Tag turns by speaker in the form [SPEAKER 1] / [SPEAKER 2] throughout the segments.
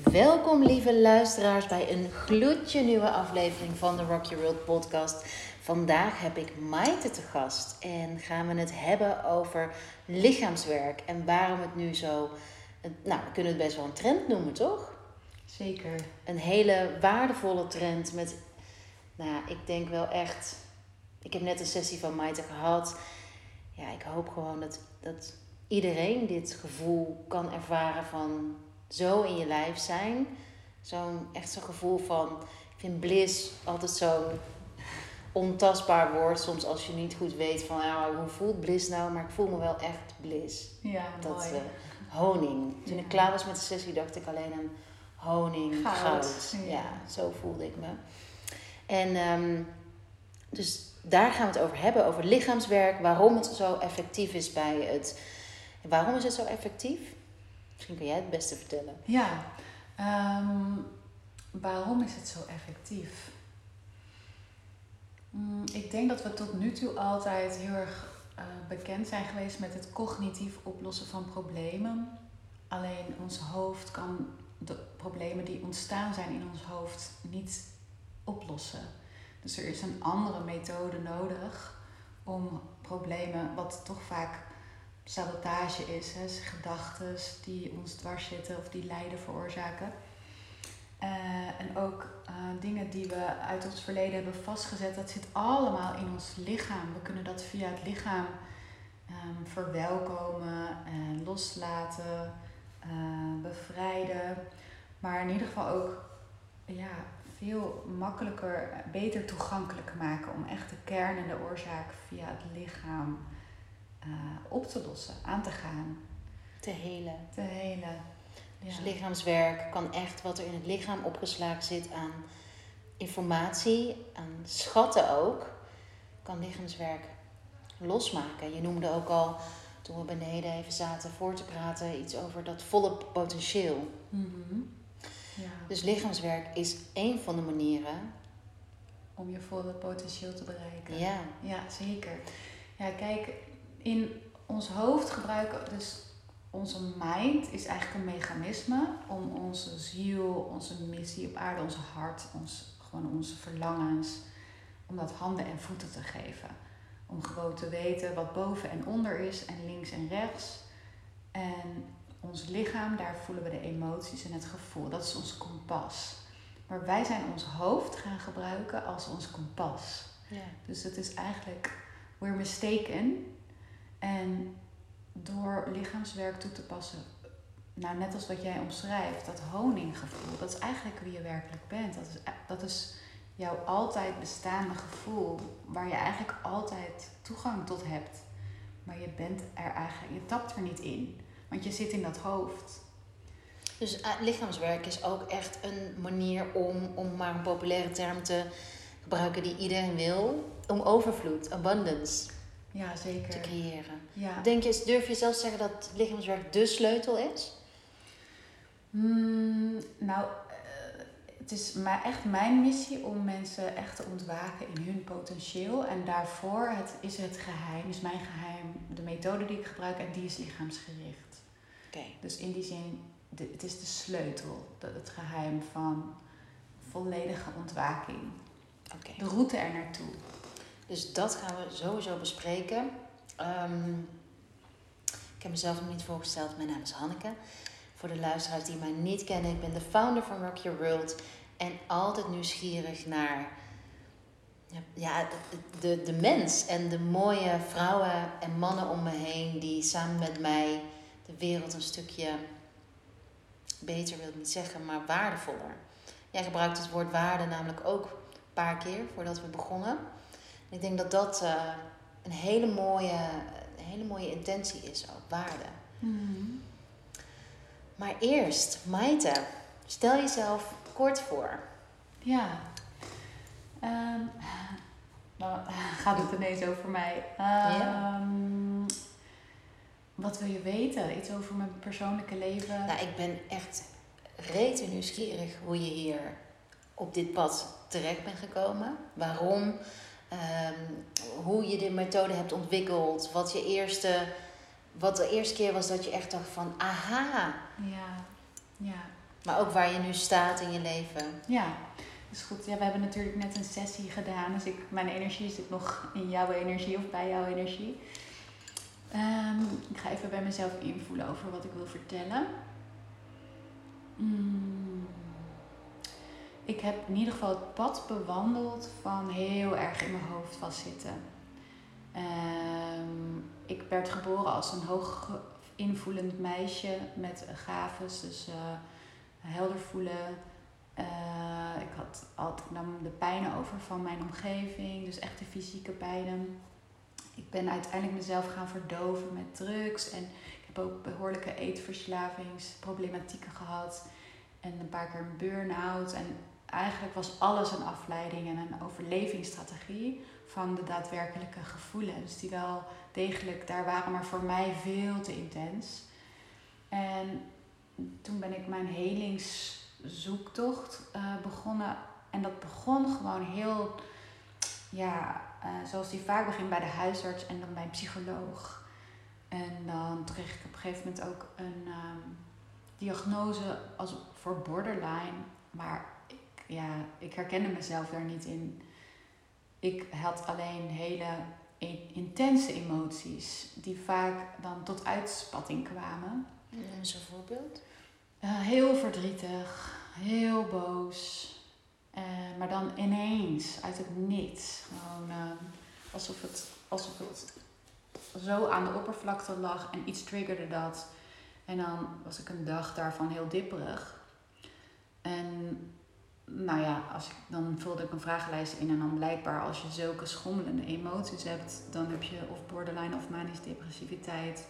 [SPEAKER 1] Welkom lieve luisteraars bij een gloedje nieuwe aflevering van de Rock Your World podcast. Vandaag heb ik Maite te gast en gaan we het hebben over lichaamswerk en waarom het nu zo, nou we kunnen het best wel een trend noemen toch?
[SPEAKER 2] Zeker.
[SPEAKER 1] Een hele waardevolle trend met, nou ik denk wel echt, ik heb net een sessie van Maite gehad. Ja, ik hoop gewoon dat, dat iedereen dit gevoel kan ervaren van zo in je lijf zijn. Zo'n echt zo'n gevoel van, ik vind bliss altijd zo'n ontastbaar woord. Soms als je niet goed weet van, ja, hoe voelt bliss nou? Maar ik voel me wel echt bliss.
[SPEAKER 2] Ja,
[SPEAKER 1] Dat
[SPEAKER 2] mooi.
[SPEAKER 1] eh, honing. Toen ik klaar was met de sessie dacht ik alleen aan honing,
[SPEAKER 2] Goud.
[SPEAKER 1] goud.
[SPEAKER 2] Ja.
[SPEAKER 1] Ja, zo voelde ik me. En ehm, dus daar gaan we het over hebben, over lichaamswerk, waarom het zo effectief is bij het. Waarom is het zo effectief? Misschien kun jij het beste vertellen.
[SPEAKER 2] Ja, ehm, waarom is het zo effectief? Mm, ik denk dat we tot nu toe altijd heel erg eh, bekend zijn geweest met het cognitief oplossen van problemen. Alleen ons hoofd kan de problemen die ontstaan zijn in ons hoofd niet oplossen. Dus er is een andere methode nodig om problemen, wat toch vaak sabotage is, hè, gedachten die ons dwars zitten of die lijden veroorzaken. Eh, en ook eh, dingen die we uit ons verleden hebben vastgezet, dat zit allemaal in ons lichaam. We kunnen dat via het lichaam ehm, verwelkomen, en loslaten, eh, bevrijden. Maar in ieder geval ook ja, veel makkelijker, beter toegankelijk maken om echt de kern en de oorzaak via het lichaam eh, op te lossen, aan te gaan,
[SPEAKER 1] Te helen.
[SPEAKER 2] te helen.
[SPEAKER 1] Dus lichaamswerk kan echt wat er in het lichaam opgeslagen zit aan informatie, aan schatten ook, kan lichaamswerk losmaken. Je noemde ook al, toen we beneden even zaten voor te praten, iets over dat volle potentieel.
[SPEAKER 2] Mhm. ja.
[SPEAKER 1] Dus lichaamswerk is één van de manieren.
[SPEAKER 2] Om je volle potentieel te bereiken.
[SPEAKER 1] Ja,
[SPEAKER 2] Ja, zeker. Ja, kijk, in ons hoofd gebruiken, dus onze mind is eigenlijk een mechanisme om onze ziel, onze missie op aarde, onze hart, ons, gewoon onze verlangens, om dat handen en voeten te geven. Om gewoon te weten wat boven en onder is en links en rechts. En ons lichaam, daar voelen we de emoties en het gevoel. Dat is ons kompas. Maar wij zijn ons hoofd gaan gebruiken als ons kompas.
[SPEAKER 1] ja.
[SPEAKER 2] Dus het is eigenlijk, we're mistaken. En door lichaamswerk toe te passen, nou net als wat jij omschrijft, dat honinggevoel, dat is eigenlijk wie je werkelijk bent. Dat is, dat is jouw altijd bestaande gevoel, waar je eigenlijk altijd toegang tot hebt. Maar je bent er eigenlijk, je tapt er niet in, want je zit in dat hoofd.
[SPEAKER 1] Dus eh, lichaamswerk is ook echt een manier om, om maar een populaire term te gebruiken die iedereen wil, om overvloed, abundance
[SPEAKER 2] Ja,
[SPEAKER 1] te
[SPEAKER 2] zeker.
[SPEAKER 1] creëren.
[SPEAKER 2] Ja.
[SPEAKER 1] Denk je, durf je zelf zeggen dat lichaamswerk de sleutel is?
[SPEAKER 2] Hmm, nou, eh, het is maar echt mijn missie om mensen echt te ontwaken in hun potentieel. En daarvoor het, is het geheim, is mijn geheim, de methode die ik gebruik en die is lichaamsgericht.
[SPEAKER 1] Oké.
[SPEAKER 2] Dus in die zin, de, het is de sleutel, de- het geheim van volledige ontwaking. De route er naartoe.
[SPEAKER 1] Dus dat gaan we sowieso bespreken. Ehm, ik heb mezelf nog niet voorgesteld. Mijn naam is Hanneke. Voor de luisteraars die mij niet kennen, ik ben de founder van Rock Your World. En altijd nieuwsgierig naar ja, de, de, de mens en de mooie vrouwen en mannen om me heen die samen met mij de wereld een stukje beter wil ik niet zeggen, maar waardevoller. Jij gebruikt het woord waarde namelijk ook een paar keer voordat we begonnen. Ik denk dat dat eh, een, hele mooie, een hele mooie intentie is, ook waarde. Maar eerst, Maite, stel jezelf kort voor.
[SPEAKER 2] Ja. Ehm nou, gaat het ineens over mij. Ehm, Wat wil je weten? Iets over mijn persoonlijke leven?
[SPEAKER 1] Nou, ik ben echt rete nieuwsgierig hoe je hier op dit pad terecht bent gekomen. Waarom? Ehm, hoe je de methode hebt ontwikkeld. Wat je eerste... Wat de eerste keer was dat je echt dacht van... Aha,
[SPEAKER 2] Ja, ja.
[SPEAKER 1] Maar ook waar je nu staat in je leven.
[SPEAKER 2] Ja, is goed. Ja, we hebben natuurlijk net een sessie gedaan. Dus ik, mijn energie zit nog in jouw energie of bij jouw energie. Ehm, ik ga even bij mezelf invoelen over wat ik wil vertellen. Mm. Ik heb in ieder geval het pad bewandeld van heel erg in mijn hoofd vastzitten. Um, ik werd geboren als een hoog invoelend meisje met gaves, dus uh, helder voelen. Uh, ik had altijd, nam de pijnen over van mijn omgeving, dus echt de fysieke pijnen. Ik ben uiteindelijk mezelf gaan verdoven met drugs en ik heb ook behoorlijke eetverslavingsproblematieken gehad en een paar keer een burn-out. En eigenlijk was alles een afleiding en een overlevingsstrategie van de daadwerkelijke gevoelens, die wel degelijk daar waren, maar voor mij veel te intens. En toen ben ik mijn helingszoektocht uh, begonnen. En dat begon gewoon heel, ja, uh, zoals die vaak begint bij de huisarts en dan bij een psycholoog. En dan kreeg ik op een gegeven moment ook een um, diagnose als voor borderline. Maar ja, ik herkende mezelf daar niet in. Ik had alleen hele intense emoties die vaak dan tot uitspatting kwamen.
[SPEAKER 1] Noem een voorbeeld.
[SPEAKER 2] Uh, heel verdrietig, heel boos. Uh, maar dan ineens, uit het niets. Gewoon uh, alsof, het, alsof het zo aan de oppervlakte lag en iets triggerde dat. En dan was ik een dag daarvan heel dipperig. En nou ja, als ik, dan vulde ik een vragenlijst in en dan blijkbaar als je zulke schommelende emoties hebt, dan heb je of borderline of manisch depressiviteit.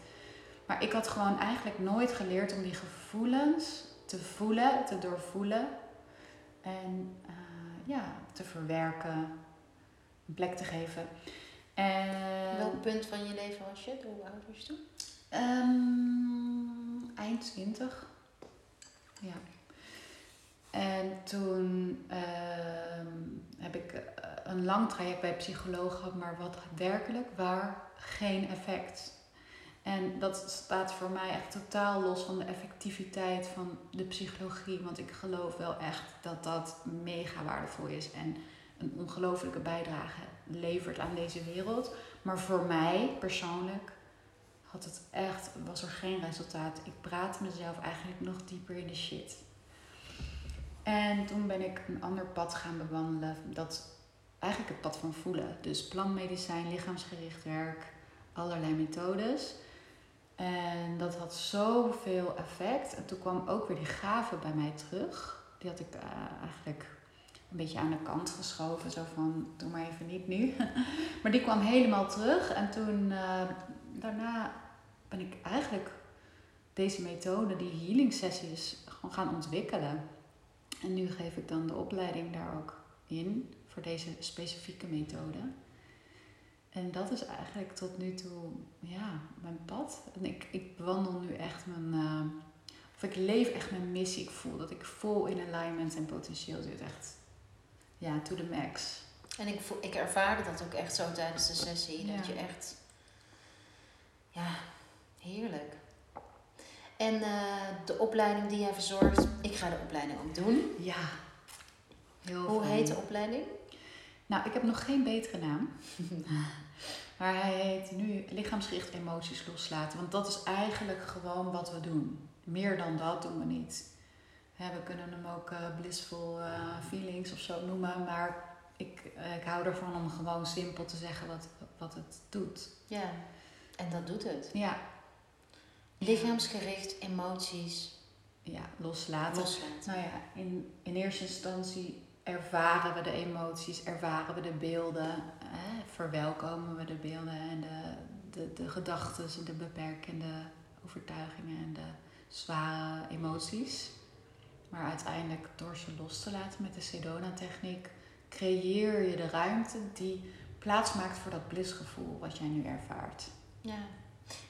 [SPEAKER 2] Maar ik had gewoon eigenlijk nooit geleerd om die gevoelens te voelen, te doorvoelen en uh, ja, te verwerken, een plek te geven. En,
[SPEAKER 1] Welk punt van je leven was je? Hoe oud was je toen?
[SPEAKER 2] Um, eind 20. Ja. En toen uh, heb ik eh, een lang traject bij psycholoog gehad, maar wat werkelijk waar geen effect. En dat staat voor mij echt totaal los van de effectiviteit van de psychologie. Want ik geloof wel echt dat dat mega waardevol is en een ongelofelijke bijdrage levert aan deze wereld. Maar voor mij persoonlijk had het echt, was er geen resultaat. Ik praatte mezelf eigenlijk nog dieper in de shit. En toen ben ik een ander pad gaan bewandelen. Dat eigenlijk het pad van voelen. Dus plantmedicijn, lichaamsgericht werk, allerlei methodes. En dat had zoveel effect. En toen kwam ook weer die gave bij mij terug. Die had ik uh, eigenlijk een beetje aan de kant geschoven. Zo van, doe maar even niet nu. maar die kwam helemaal terug. En toen, uh, daarna ben ik eigenlijk deze methode, die healing sessies, gewoon gaan ontwikkelen. En nu geef ik dan de opleiding daar ook in voor deze specifieke methode. En dat is eigenlijk tot nu toe ja, mijn pad. En ik, ik bewandel nu echt mijn. Uh, of ik leef echt mijn missie. Ik voel dat ik vol in alignment en potentieel zit. Echt. Ja, to the max.
[SPEAKER 1] En ik, voel, ik ervaarde dat ook echt zo tijdens de sessie. Dat je echt. Ja. En uh, de opleiding die jij verzorgt, ik ga de opleiding ook doen.
[SPEAKER 2] Ja.
[SPEAKER 1] Heel Hoe fijn. heet de opleiding?
[SPEAKER 2] Nou, ik heb nog geen betere naam. maar hij heet nu lichaamsgericht emoties loslaten. Want dat is eigenlijk gewoon wat we doen. Meer dan dat doen we niet. we kunnen hem ook uh, blissful uh, feelings of zo noemen. Maar ik, ik hou ervan om gewoon simpel te zeggen wat, wat het doet.
[SPEAKER 1] Ja, en dat doet het.
[SPEAKER 2] Ja,
[SPEAKER 1] Lichaamsgericht, emoties.
[SPEAKER 2] Ja, loslaten. Nou ja, in, in eerste instantie ervaren we de emoties, ervaren we de beelden, hè, verwelkomen we de beelden en de, de, de gedachten en de beperkende overtuigingen en de zware emoties. Maar uiteindelijk door ze los te laten met de Sedona-techniek, creëer je de ruimte die plaats maakt voor dat blisgevoel wat jij nu ervaart.
[SPEAKER 1] Ja,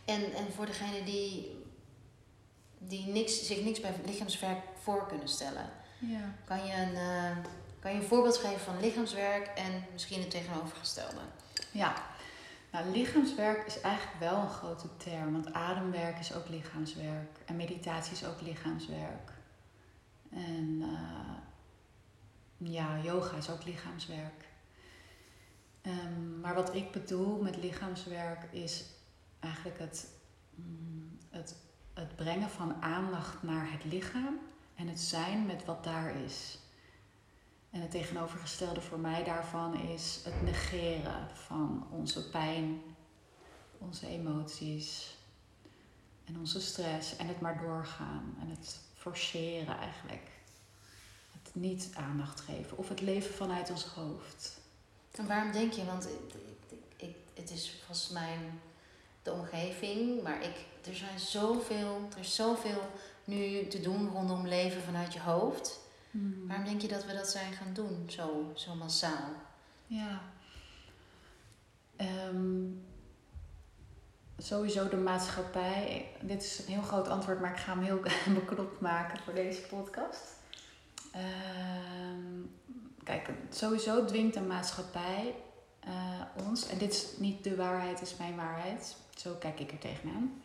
[SPEAKER 1] en, en voor degene die, die niks, zich niks bij lichaamswerk voor kunnen stellen,
[SPEAKER 2] ja.
[SPEAKER 1] kan, je een, uh, kan je een voorbeeld geven van lichaamswerk en misschien het tegenovergestelde?
[SPEAKER 2] Ja, nou, lichaamswerk is eigenlijk wel een grote term, want ademwerk is ook lichaamswerk en meditatie is ook lichaamswerk. ja, yoga is ook lichaamswerk. Ehm, maar wat ik bedoel met lichaamswerk is eigenlijk het, mm, het, het brengen van aandacht naar het lichaam en het zijn met wat daar is. En het tegenovergestelde voor mij daarvan is het negeren van onze pijn, onze emoties en onze stress en het maar doorgaan en het forceren eigenlijk. Het niet aandacht geven of het leven vanuit ons hoofd.
[SPEAKER 1] En waarom denk je? Want ik, ik, het is volgens mij de omgeving, maar ik, er zijn zoveel, er is zoveel nu te doen rondom leven vanuit je hoofd.
[SPEAKER 2] Hmm.
[SPEAKER 1] Waarom denk je dat we dat zijn gaan doen, zo, zo massaal?
[SPEAKER 2] Ja. Ehm, sowieso de maatschappij. Dit is een heel groot antwoord, maar ik ga hem heel beknopt maken voor deze podcast. Ehm, kijk, sowieso dwingt de maatschappij eh, ons, en dit is niet de waarheid, het is mijn waarheid, zo kijk ik er tegenaan,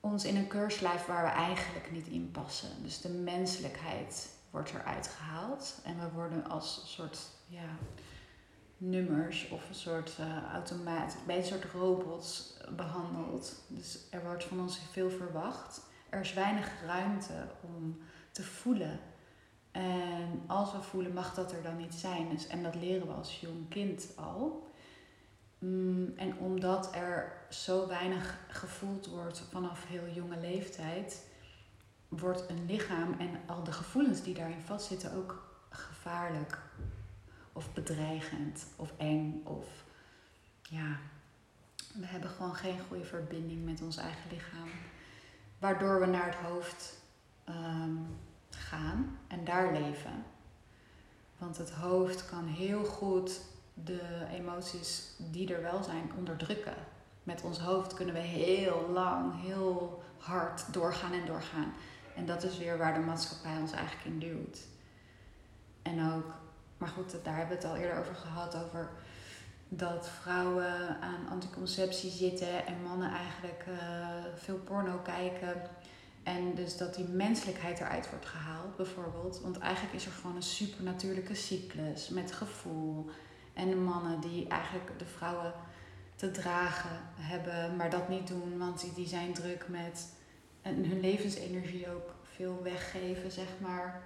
[SPEAKER 2] ons in een keurslijf waar we eigenlijk niet in passen. Dus de menselijkheid wordt eruit gehaald en we worden als soort ja, nummers of een soort uh, automaat, bij een soort robots behandeld. Dus er wordt van ons veel verwacht. Er is weinig ruimte om te voelen. En als we voelen, mag dat er dan niet zijn. Dus, en dat leren we als jong kind al. Mm, en omdat er zo weinig gevoeld wordt vanaf heel jonge leeftijd, wordt een lichaam en al de gevoelens die daarin vastzitten ook gevaarlijk of bedreigend of eng of ja, we hebben gewoon geen goede verbinding met ons eigen lichaam. Waardoor we naar het hoofd ehm, gaan en daar leven. Want het hoofd kan heel goed de emoties die er wel zijn onderdrukken. Met ons hoofd kunnen we heel lang, heel hard doorgaan en doorgaan. En dat is weer waar de maatschappij ons eigenlijk in duwt. En ook, maar goed, daar hebben we het al eerder over gehad, over dat vrouwen aan anticonceptie zitten en mannen eigenlijk uh, veel porno kijken. En dus dat die menselijkheid eruit wordt gehaald, bijvoorbeeld. Want eigenlijk is er gewoon een supernatuurlijke cyclus met gevoel. En de mannen die eigenlijk de vrouwen te dragen hebben, maar dat niet doen, want die, die zijn druk met en hun levensenergie ook veel weggeven, zeg maar.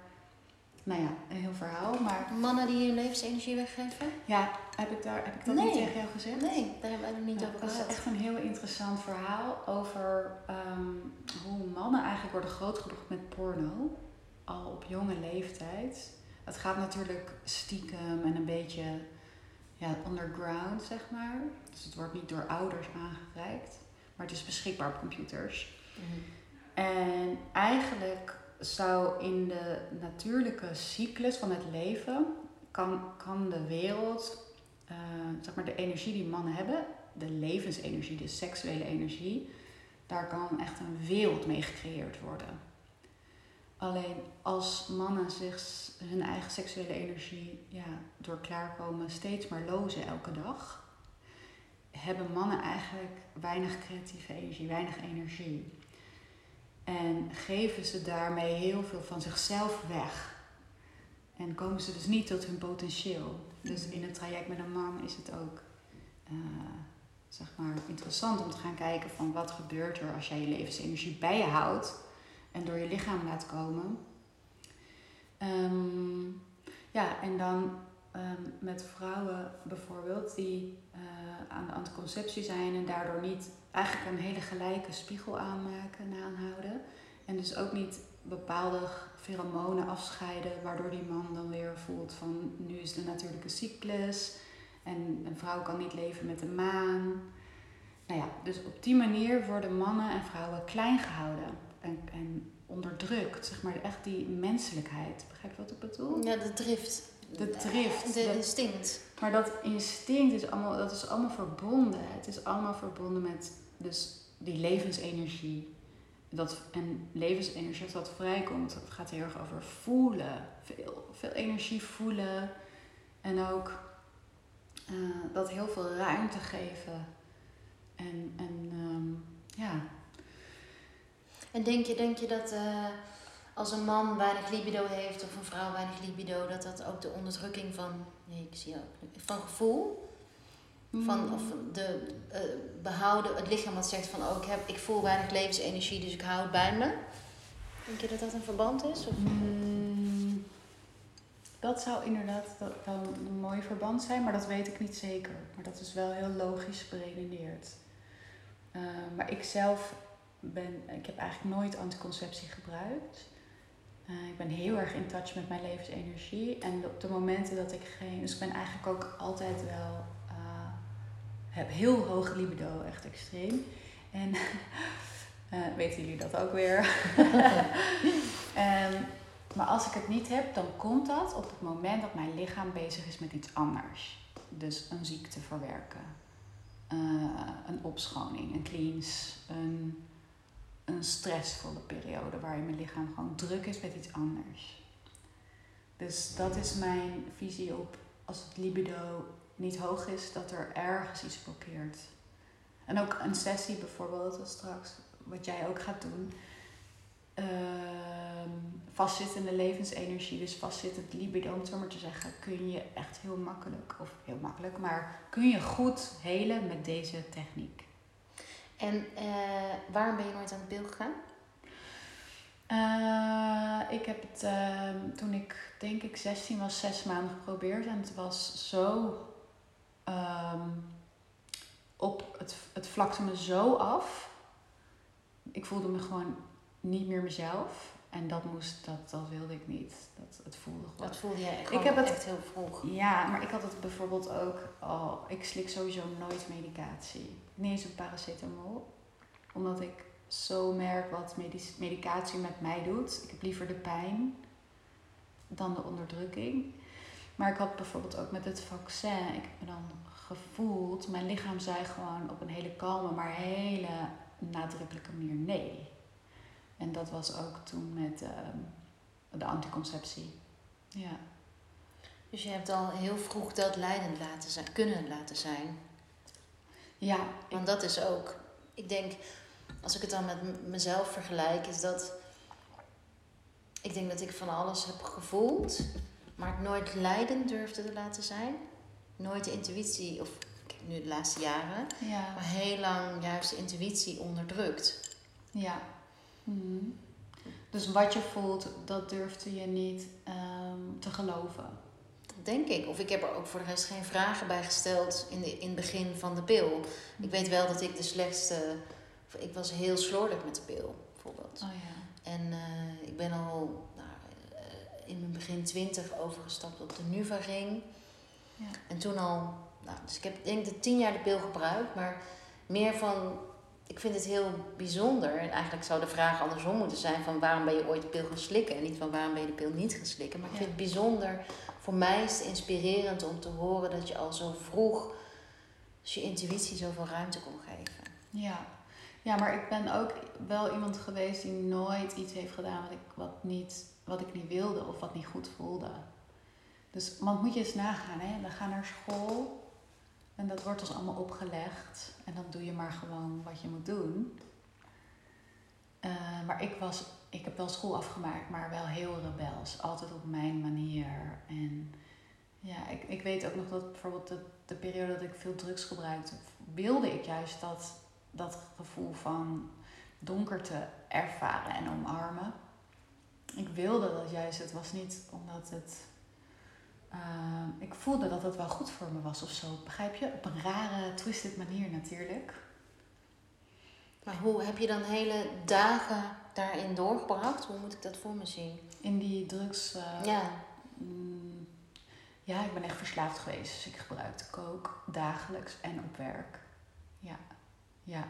[SPEAKER 2] Nou ja, een heel verhaal. Maar
[SPEAKER 1] Mannen die hun levensenergie weggeven?
[SPEAKER 2] ja, heb ik, daar, heb ik dat
[SPEAKER 1] Nee.
[SPEAKER 2] niet tegen jou gezegd?
[SPEAKER 1] Nee, daar hebben we het niet
[SPEAKER 2] Ja,
[SPEAKER 1] over
[SPEAKER 2] dat is
[SPEAKER 1] gehad.
[SPEAKER 2] echt een heel interessant verhaal over ehm, hoe mannen eigenlijk worden grootgebracht met porno. Al op jonge leeftijd. Het gaat natuurlijk stiekem en een beetje ja, underground, zeg maar. Dus het wordt niet door ouders aangereikt. Maar het is beschikbaar op computers.
[SPEAKER 1] Mhm.
[SPEAKER 2] En eigenlijk zou in de natuurlijke cyclus van het leven kan, kan de wereld, eh, zeg maar de energie die mannen hebben, de levensenergie, de seksuele energie, daar kan echt een wereld mee gecreëerd worden. Alleen als mannen zich hun eigen seksuele energie ja, door klaarkomen steeds maar lozen elke dag, hebben mannen eigenlijk weinig creatieve energie, weinig energie. En geven ze daarmee heel veel van zichzelf weg. En komen ze dus niet tot hun potentieel. Dus in het traject met een man is het ook eh, zeg maar interessant om te gaan kijken van wat gebeurt er als jij je levensenergie bij je houdt en door je lichaam laat komen. Ehm, ja, en dan ehm, met vrouwen bijvoorbeeld die eh, aan de anticonceptie zijn en daardoor niet eigenlijk een hele gelijke spiegel aanmaken en aanhouden. En dus ook niet bepaalde pheromonen afscheiden, waardoor die man dan weer voelt van nu is de natuurlijke cyclus en een vrouw kan niet leven met de maan. Nou ja, dus op die manier worden mannen en vrouwen klein gehouden en, en onderdrukt. Zeg maar echt die menselijkheid. Begrijp je wat ik bedoel?
[SPEAKER 1] Ja, de drift.
[SPEAKER 2] De drift.
[SPEAKER 1] De instinct.
[SPEAKER 2] Maar dat instinct is allemaal, dat is allemaal verbonden. Het is allemaal verbonden met dus die levensenergie. Dat, en levensenergie, als dat vrijkomt, dat gaat heel erg over voelen. Veel, veel energie voelen. En ook eh, dat heel veel ruimte geven. En, en ehm, ja,
[SPEAKER 1] En denk je, denk je dat eh, als een man weinig libido heeft of een vrouw weinig libido, dat dat ook de onderdrukking van, nee, ik zie ook, van gevoel, van,
[SPEAKER 2] Mm.
[SPEAKER 1] of de eh, behouden, het lichaam wat zegt van, oh, ik, heb, ik voel weinig levensenergie, dus ik hou het bij me. Denk je dat dat een verband is? Of?
[SPEAKER 2] Mm, dat zou inderdaad wel een mooi verband zijn, maar dat weet ik niet zeker. Maar dat is wel heel logisch beredeneerd. Eh, maar ik zelf ben, ik heb eigenlijk nooit anticonceptie gebruikt. Eh, ik ben heel erg in touch met mijn levensenergie. En op de momenten dat ik geen. Dus ik ben eigenlijk ook altijd wel. eh, heb heel hoog libido, echt extreem. En eh, weten jullie dat ook weer? Ehm, maar als ik het niet heb, dan komt dat op het moment dat mijn lichaam bezig is met iets anders. Dus een ziekte verwerken, een opschoning, een cleans, een, een stressvolle periode waarin mijn lichaam gewoon druk is met iets anders. Dus dat is mijn visie op als het libido niet hoog is, dat er ergens iets blokkeert. En ook een sessie bijvoorbeeld, als straks, wat jij ook gaat doen. Ehm, vastzittende levensenergie, dus vastzittend libido, om het zo maar te zeggen, kun je echt heel makkelijk, of heel makkelijk, maar kun je goed helen met deze techniek.
[SPEAKER 1] En eh, waarom ben je nooit aan de pil gegaan?
[SPEAKER 2] Eh, ik heb het ehm, toen ik denk ik 16 was, zes maanden geprobeerd en het was zo ehm, op het, het vlakte me zo af. Ik voelde me gewoon niet meer mezelf en dat moest, dat, dat wilde ik niet. Dat, het voelde gewoon.
[SPEAKER 1] Dat voelde je gewoon
[SPEAKER 2] heb het-
[SPEAKER 1] echt heel vroeg.
[SPEAKER 2] Ja, maar ik had het bijvoorbeeld ook al. Ik slik sowieso nooit medicatie. Niet eens een paracetamol. Omdat ik zo merk wat medic- medicatie met mij doet. Ik heb liever de pijn dan de onderdrukking. Maar ik had bijvoorbeeld ook met het vaccin. Ik heb me dan gevoeld. Mijn lichaam zei gewoon op een hele kalme, maar hele nadrukkelijke manier nee. En dat was ook toen met ehm, de anticonceptie. Ja.
[SPEAKER 1] Dus je hebt al heel vroeg dat leidend laten zijn, kunnen laten zijn.
[SPEAKER 2] Ja,
[SPEAKER 1] Want dat is ook, ik denk, als ik het dan met mezelf vergelijk, is dat ik denk dat ik van alles heb gevoeld, maar het nooit leidend durfde te laten zijn. Nooit de intuïtie, of kijk, nu de laatste jaren,
[SPEAKER 2] Ja.
[SPEAKER 1] maar heel lang juist de intuïtie onderdrukt.
[SPEAKER 2] ja. Mhm. Dus wat je voelt, dat durfde je niet ehm, te geloven.
[SPEAKER 1] Denk ik. Of ik heb er ook voor de rest geen vragen bij gesteld in, de, in het begin van de pil. Ik weet wel dat ik de slechtste. Ik was heel slordig met de pil, bijvoorbeeld.
[SPEAKER 2] Oh ja.
[SPEAKER 1] En eh, ik ben al nou, eh, in mijn begin twintig overgestapt op de Nuvaring.
[SPEAKER 2] Ja.
[SPEAKER 1] En toen al, nou, dus ik heb denk ik tien jaar de pil gebruikt, maar meer van, ik vind het heel bijzonder. En eigenlijk zou de vraag andersom moeten zijn van waarom ben je ooit de pil gaan slikken en niet van waarom ben je de pil niet gaan slikken. Maar ik vind het bijzonder, voor mij is het inspirerend om te horen dat je al zo vroeg dus je intuïtie zoveel ruimte kon geven.
[SPEAKER 2] Ja. ja, maar ik ben ook wel iemand geweest die nooit iets heeft gedaan wat ik, wat niet, wat ik niet wilde of wat niet goed voelde. Dus, want moet je eens nagaan, hè? we gaan naar school en dat wordt ons allemaal opgelegd. En dan doe je maar gewoon wat je moet doen. Eh, maar ik, was, ik heb wel school afgemaakt, maar wel heel rebels. Altijd op mijn manier. En ja, ik, ik weet ook nog dat bijvoorbeeld de, de periode dat ik veel drugs gebruikte, wilde ik juist dat, dat gevoel van donkerte ervaren en omarmen. Ik wilde dat juist. Het was niet omdat het. eh, ik voelde dat het wel goed voor me was of zo. Begrijp je? Op een rare, twisted manier natuurlijk.
[SPEAKER 1] Maar hoe heb je dan hele dagen daarin doorgebracht? Hoe moet ik dat voor me zien?
[SPEAKER 2] In die drugs. eh,
[SPEAKER 1] Ja,
[SPEAKER 2] mm, ja, ik ben echt verslaafd geweest. Dus ik gebruikte coke dagelijks en op werk. Ja, ja.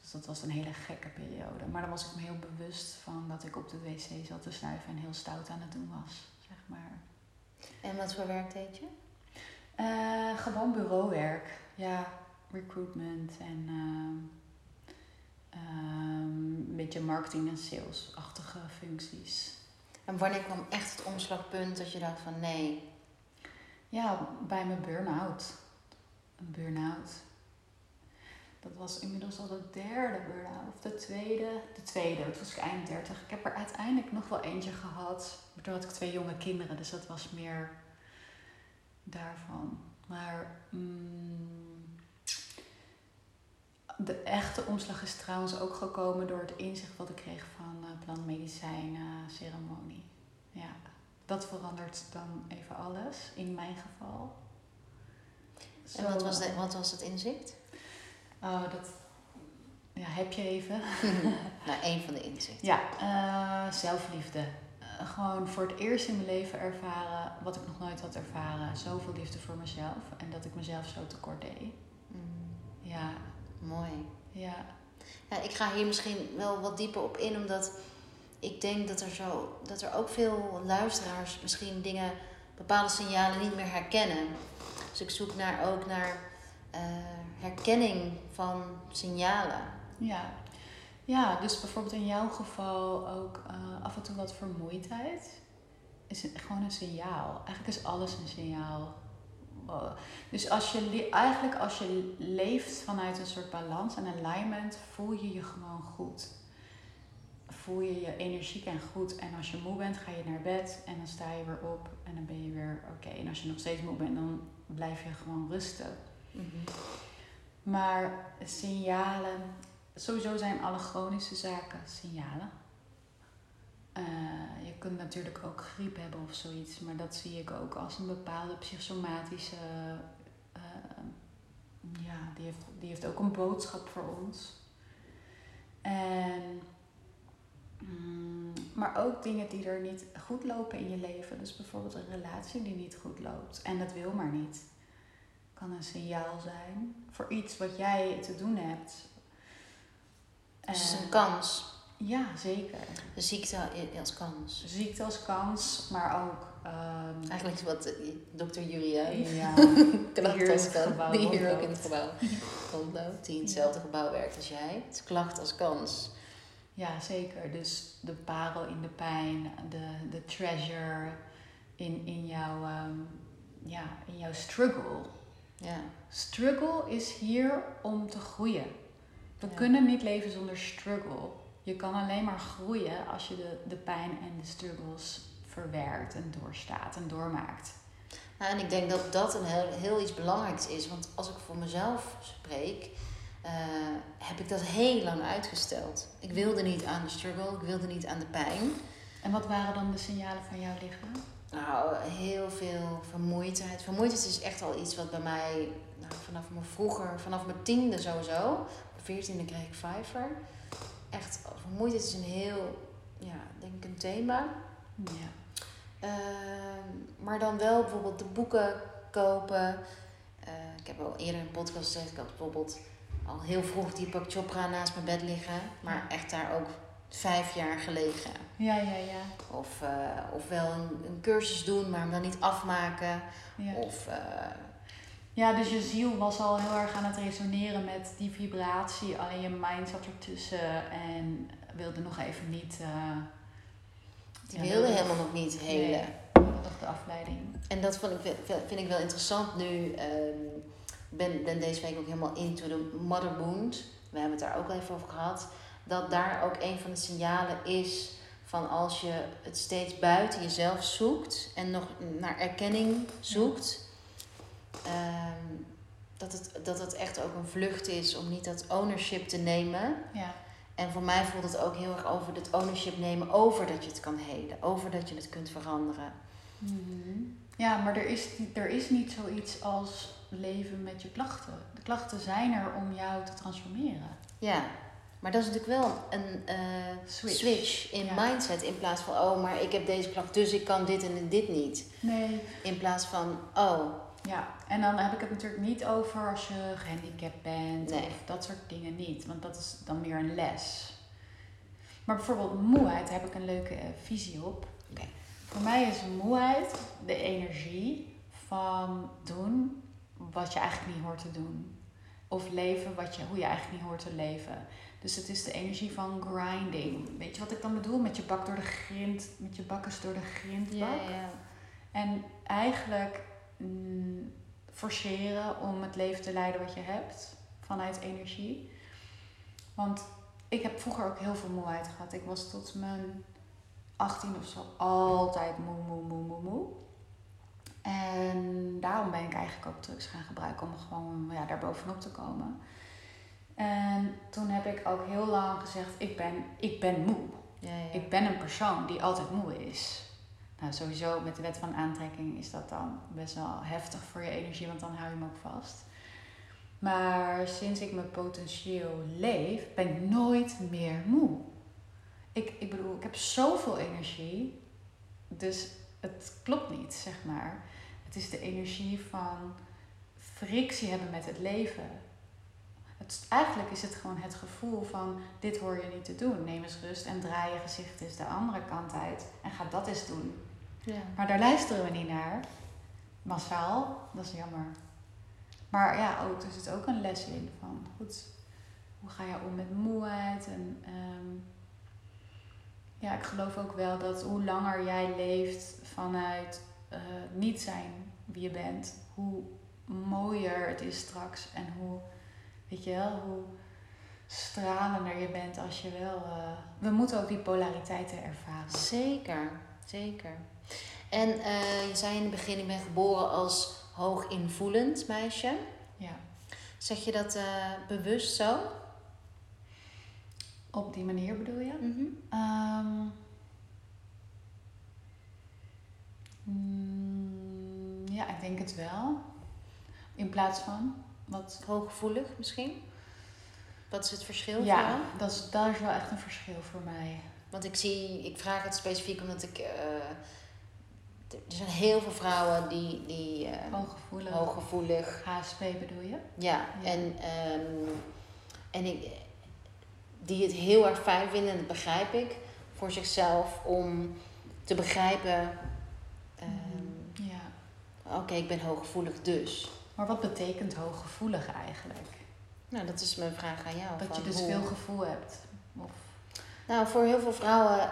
[SPEAKER 2] Dus dat was een hele gekke periode. Maar dan was ik me heel bewust van dat ik op de wc zat te snuiven en heel stout aan het doen was, zeg maar.
[SPEAKER 1] en wat voor werk deed je?
[SPEAKER 2] Eh, gewoon bureauwerk. Ja, recruitment en ehm, een beetje marketing- en salesachtige functies.
[SPEAKER 1] En wanneer kwam echt het omslagpunt dat je dacht van nee,
[SPEAKER 2] Ja, bij mijn burn-out. Een burn-out. Dat was inmiddels al de derde burn-out. Of de tweede. De tweede, toen was ik eind 30. Ik heb er uiteindelijk nog wel eentje gehad. Maar toen had ik twee jonge kinderen, dus dat was meer daarvan. Maar mm, de echte omslag is trouwens ook gekomen door het inzicht wat ik kreeg van uh, plantmedicijn ceremonie. Ja, dat verandert dan even alles in mijn geval.
[SPEAKER 1] en wat was, de, wat was het inzicht?
[SPEAKER 2] Oh, dat ja, heb je even.
[SPEAKER 1] nou, één van de inzichten.
[SPEAKER 2] Ja, uh, zelfliefde. Uh, gewoon voor het eerst in mijn leven ervaren wat ik nog nooit had ervaren. Zoveel liefde voor mezelf en dat ik mezelf zo tekort deed. Mm. Ja.
[SPEAKER 1] Mooi.
[SPEAKER 2] Ja.
[SPEAKER 1] ja. Ik ga hier misschien wel wat dieper op in, omdat ik denk dat er, zo, dat er ook veel luisteraars misschien dingen, bepaalde signalen niet meer herkennen. Dus ik zoek naar, ook naar uh, herkenning van signalen.
[SPEAKER 2] Ja. ja, dus bijvoorbeeld in jouw geval ook uh, af en toe wat vermoeidheid. Is gewoon een signaal. Eigenlijk is alles een signaal. Dus als je eigenlijk als je leeft vanuit een soort balans en alignment, voel je je gewoon goed. Voel je je energiek en goed. En als je moe bent, ga je naar bed en dan sta je weer op en dan ben je weer oké. En als je nog steeds moe bent, dan blijf je gewoon rusten. Mhm. Maar signalen, sowieso zijn alle chronische zaken signalen. Uh, je kunt natuurlijk ook griep hebben of zoiets, maar dat zie ik ook als een bepaalde psychosomatische. Uh, ja, die heeft, die heeft ook een boodschap voor ons. En, mm, maar ook dingen die er niet goed lopen in je leven. Dus bijvoorbeeld een relatie die niet goed loopt en dat wil maar niet kan een signaal zijn voor iets wat jij te doen hebt.
[SPEAKER 1] Dus het is een kans.
[SPEAKER 2] Ja, zeker.
[SPEAKER 1] De ziekte als kans.
[SPEAKER 2] Ziekte als kans, maar ook... Um,
[SPEAKER 1] Eigenlijk wat uh, dokter Julia,
[SPEAKER 2] ja,
[SPEAKER 1] klacht als kans, die hier ook in het gebouw rondloopt, die in hetzelfde gebouw werkt als jij. Het is klacht als kans.
[SPEAKER 2] Ja, zeker. Dus de parel in de pijn, de, de treasure in, in, jouw, um, ja, in jouw struggle.
[SPEAKER 1] Ja.
[SPEAKER 2] Struggle is hier om te groeien. We kunnen niet leven zonder struggle. Je kan alleen maar groeien als je de, de pijn en de struggles verwerkt en doorstaat en doormaakt.
[SPEAKER 1] Nou, en ik denk dat dat een heel, heel iets belangrijks is. Want als ik voor mezelf spreek, uh, heb ik dat heel lang uitgesteld. Ik wilde niet aan de struggle, ik wilde niet aan de pijn.
[SPEAKER 2] En wat waren dan de signalen van jouw lichaam?
[SPEAKER 1] Nou, heel veel vermoeidheid. Vermoeidheid is echt al iets wat bij mij nou, vanaf mijn vroeger, vanaf mijn tiende sowieso. Op veertiende kreeg ik vijver. Echt, vermoeidheid is een heel, ja, denk ik een thema.
[SPEAKER 2] Ja.
[SPEAKER 1] Uh, maar dan wel bijvoorbeeld de boeken kopen. Uh, ik heb al eerder in een podcast gezegd, ik had bijvoorbeeld al heel vroeg Deepak Chopra naast mijn bed liggen. Maar echt daar ook vijf jaar gelegen.
[SPEAKER 2] Ja, ja, ja.
[SPEAKER 1] Of, uh, of wel een, een, cursus doen, maar hem dan niet afmaken. Ja. Of, uh,
[SPEAKER 2] ja, dus je ziel was al heel erg aan het resoneren met die vibratie. Alleen je mind zat ertussen en wilde nog even niet... Uh,
[SPEAKER 1] die wilde helemaal nog niet helen. Nee,
[SPEAKER 2] nog de afleiding.
[SPEAKER 1] En dat vond ik, vind ik wel interessant nu. Um, ben, ben deze week ook helemaal into the mother wound. We hebben het daar ook al even over gehad dat daar ook een van de signalen is van als je het steeds buiten jezelf zoekt en nog naar erkenning zoekt, ehm, dat, het, dat het echt ook een vlucht is om niet dat ownership te nemen.
[SPEAKER 2] Ja.
[SPEAKER 1] En voor mij voelt het ook heel erg over het ownership nemen over dat je het kan helen, over dat je het kunt veranderen.
[SPEAKER 2] Mhm. Ja, maar er is, er is niet zoiets als leven met je klachten. De klachten zijn er om jou te transformeren.
[SPEAKER 1] Ja, maar dat is natuurlijk wel een uh, switch. switch. in mindset. In plaats van, oh, maar ik heb deze klacht, dus ik kan dit en dit niet.
[SPEAKER 2] Nee.
[SPEAKER 1] In plaats van, oh.
[SPEAKER 2] Ja, en dan heb ik het natuurlijk niet over als je gehandicapt bent
[SPEAKER 1] nee.
[SPEAKER 2] of dat soort dingen niet. Want dat is dan meer een les. Maar bijvoorbeeld moeheid, daar heb ik een leuke eh, visie op.
[SPEAKER 1] Okay.
[SPEAKER 2] Voor mij is moeheid de energie van doen wat je eigenlijk niet hoort te doen. Of leven wat je, hoe je eigenlijk niet hoort te leven. Dus het is de energie van grinding. Weet je wat ik dan bedoel? Met je bak door de grind, met je bakkers door de grindbak.
[SPEAKER 1] Ja, ja.
[SPEAKER 2] En eigenlijk mm, forceren om het leven te leiden wat je hebt. vanuit energie. Want ik heb vroeger ook heel veel moeheid gehad. Ik was tot mijn 18 of zo altijd moe, moe, moe, moe, moe. En daarom ben ik eigenlijk ook drugs gaan gebruiken om gewoon ja, daar bovenop te komen. En toen heb ik ook heel lang gezegd, ik ben, ik ben moe.
[SPEAKER 1] Ja, ja.
[SPEAKER 2] Ik ben een persoon die altijd moe is. Nou, sowieso met de wet van aantrekking is dat dan best wel heftig voor je energie, want dan hou je hem ook vast. Maar sinds ik mijn potentieel leef, ben ik nooit meer moe. Ik, ik bedoel, ik heb zoveel energie, dus het klopt niet, zeg maar. Het is de energie van frictie hebben met het leven. Het, eigenlijk is het gewoon het gevoel van dit hoor je niet te doen. Neem eens rust en draai je gezicht eens de andere kant uit en ga dat eens doen.
[SPEAKER 1] Ja.
[SPEAKER 2] Maar daar luisteren we niet naar. Massaal, dat is jammer. Maar ja, ook, er zit ook een les in van goed, hoe ga je om met moeheid? En ehm, ja, ik geloof ook wel dat hoe langer jij leeft vanuit eh, niet zijn wie je bent, hoe mooier het is straks en hoe, weet je wel, hoe stralender je bent als je wel. eh, we moeten ook die polariteiten ervaren.
[SPEAKER 1] Zeker, zeker. En eh, je zei in het begin, ik ben geboren als hoog invoelend meisje.
[SPEAKER 2] Ja,
[SPEAKER 1] Zeg je dat eh, bewust zo?
[SPEAKER 2] op die manier bedoel je?
[SPEAKER 1] Mhm.
[SPEAKER 2] Ehm, mm, ja, ik denk het wel. In plaats van wat.
[SPEAKER 1] Hooggevoelig misschien? Wat is het verschil voor
[SPEAKER 2] Ja,
[SPEAKER 1] jou?
[SPEAKER 2] dat is, daar is wel echt een verschil voor mij.
[SPEAKER 1] Want ik zie, ik vraag het specifiek omdat ik. eh, er zijn heel veel vrouwen die, die eh,
[SPEAKER 2] Hooggevoelig.
[SPEAKER 1] hooggevoelig.
[SPEAKER 2] HSP bedoel je?
[SPEAKER 1] Ja,
[SPEAKER 2] Ja.
[SPEAKER 1] en, ehm, en ik, die het heel erg fijn vinden, en dat begrijp ik, voor zichzelf om te begrijpen. ehm,
[SPEAKER 2] Ja.
[SPEAKER 1] Oké, ik ben hooggevoelig dus.
[SPEAKER 2] Maar wat betekent hooggevoelig eigenlijk?
[SPEAKER 1] Nou, dat is mijn vraag aan jou.
[SPEAKER 2] Dat je dus
[SPEAKER 1] hoe-
[SPEAKER 2] veel gevoel hebt. Of,
[SPEAKER 1] Nou, voor heel veel vrouwen.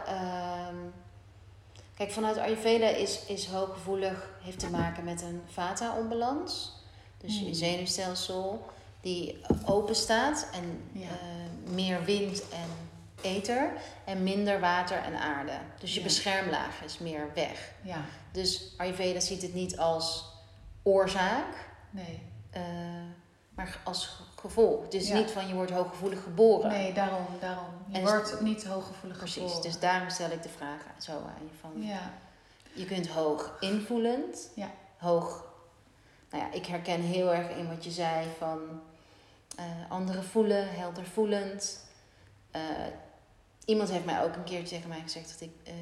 [SPEAKER 1] Kijk, vanuit Ayurveda is, is hooggevoelig heeft te maken met een vata-onbalans. Dus je
[SPEAKER 2] Hmm.
[SPEAKER 1] zenuwstelsel die open staat en
[SPEAKER 2] Ja.
[SPEAKER 1] eh, meer wind en ether en minder water en aarde. Dus je
[SPEAKER 2] Ja.
[SPEAKER 1] beschermlaag is meer weg.
[SPEAKER 2] ja,
[SPEAKER 1] Dus Ayurveda ziet het niet als oorzaak,
[SPEAKER 2] nee.
[SPEAKER 1] eh, maar als ge- gevolg. Het is
[SPEAKER 2] Ja.
[SPEAKER 1] niet van je wordt hooggevoelig geboren.
[SPEAKER 2] Nee, daarom, daarom. Je
[SPEAKER 1] En-
[SPEAKER 2] wordt niet hooggevoelig
[SPEAKER 1] Precies,
[SPEAKER 2] geboren.
[SPEAKER 1] dus daarom stel ik de vraag zo aan je van...
[SPEAKER 2] Ja,
[SPEAKER 1] Je kunt hoog invoelend,
[SPEAKER 2] Ja.
[SPEAKER 1] hoog... Nou ja, ik herken heel erg in wat je zei van eh, anderen voelen, helder voelend. Eh, iemand heeft mij ook een keer tegen mij gezegd dat ik... eh,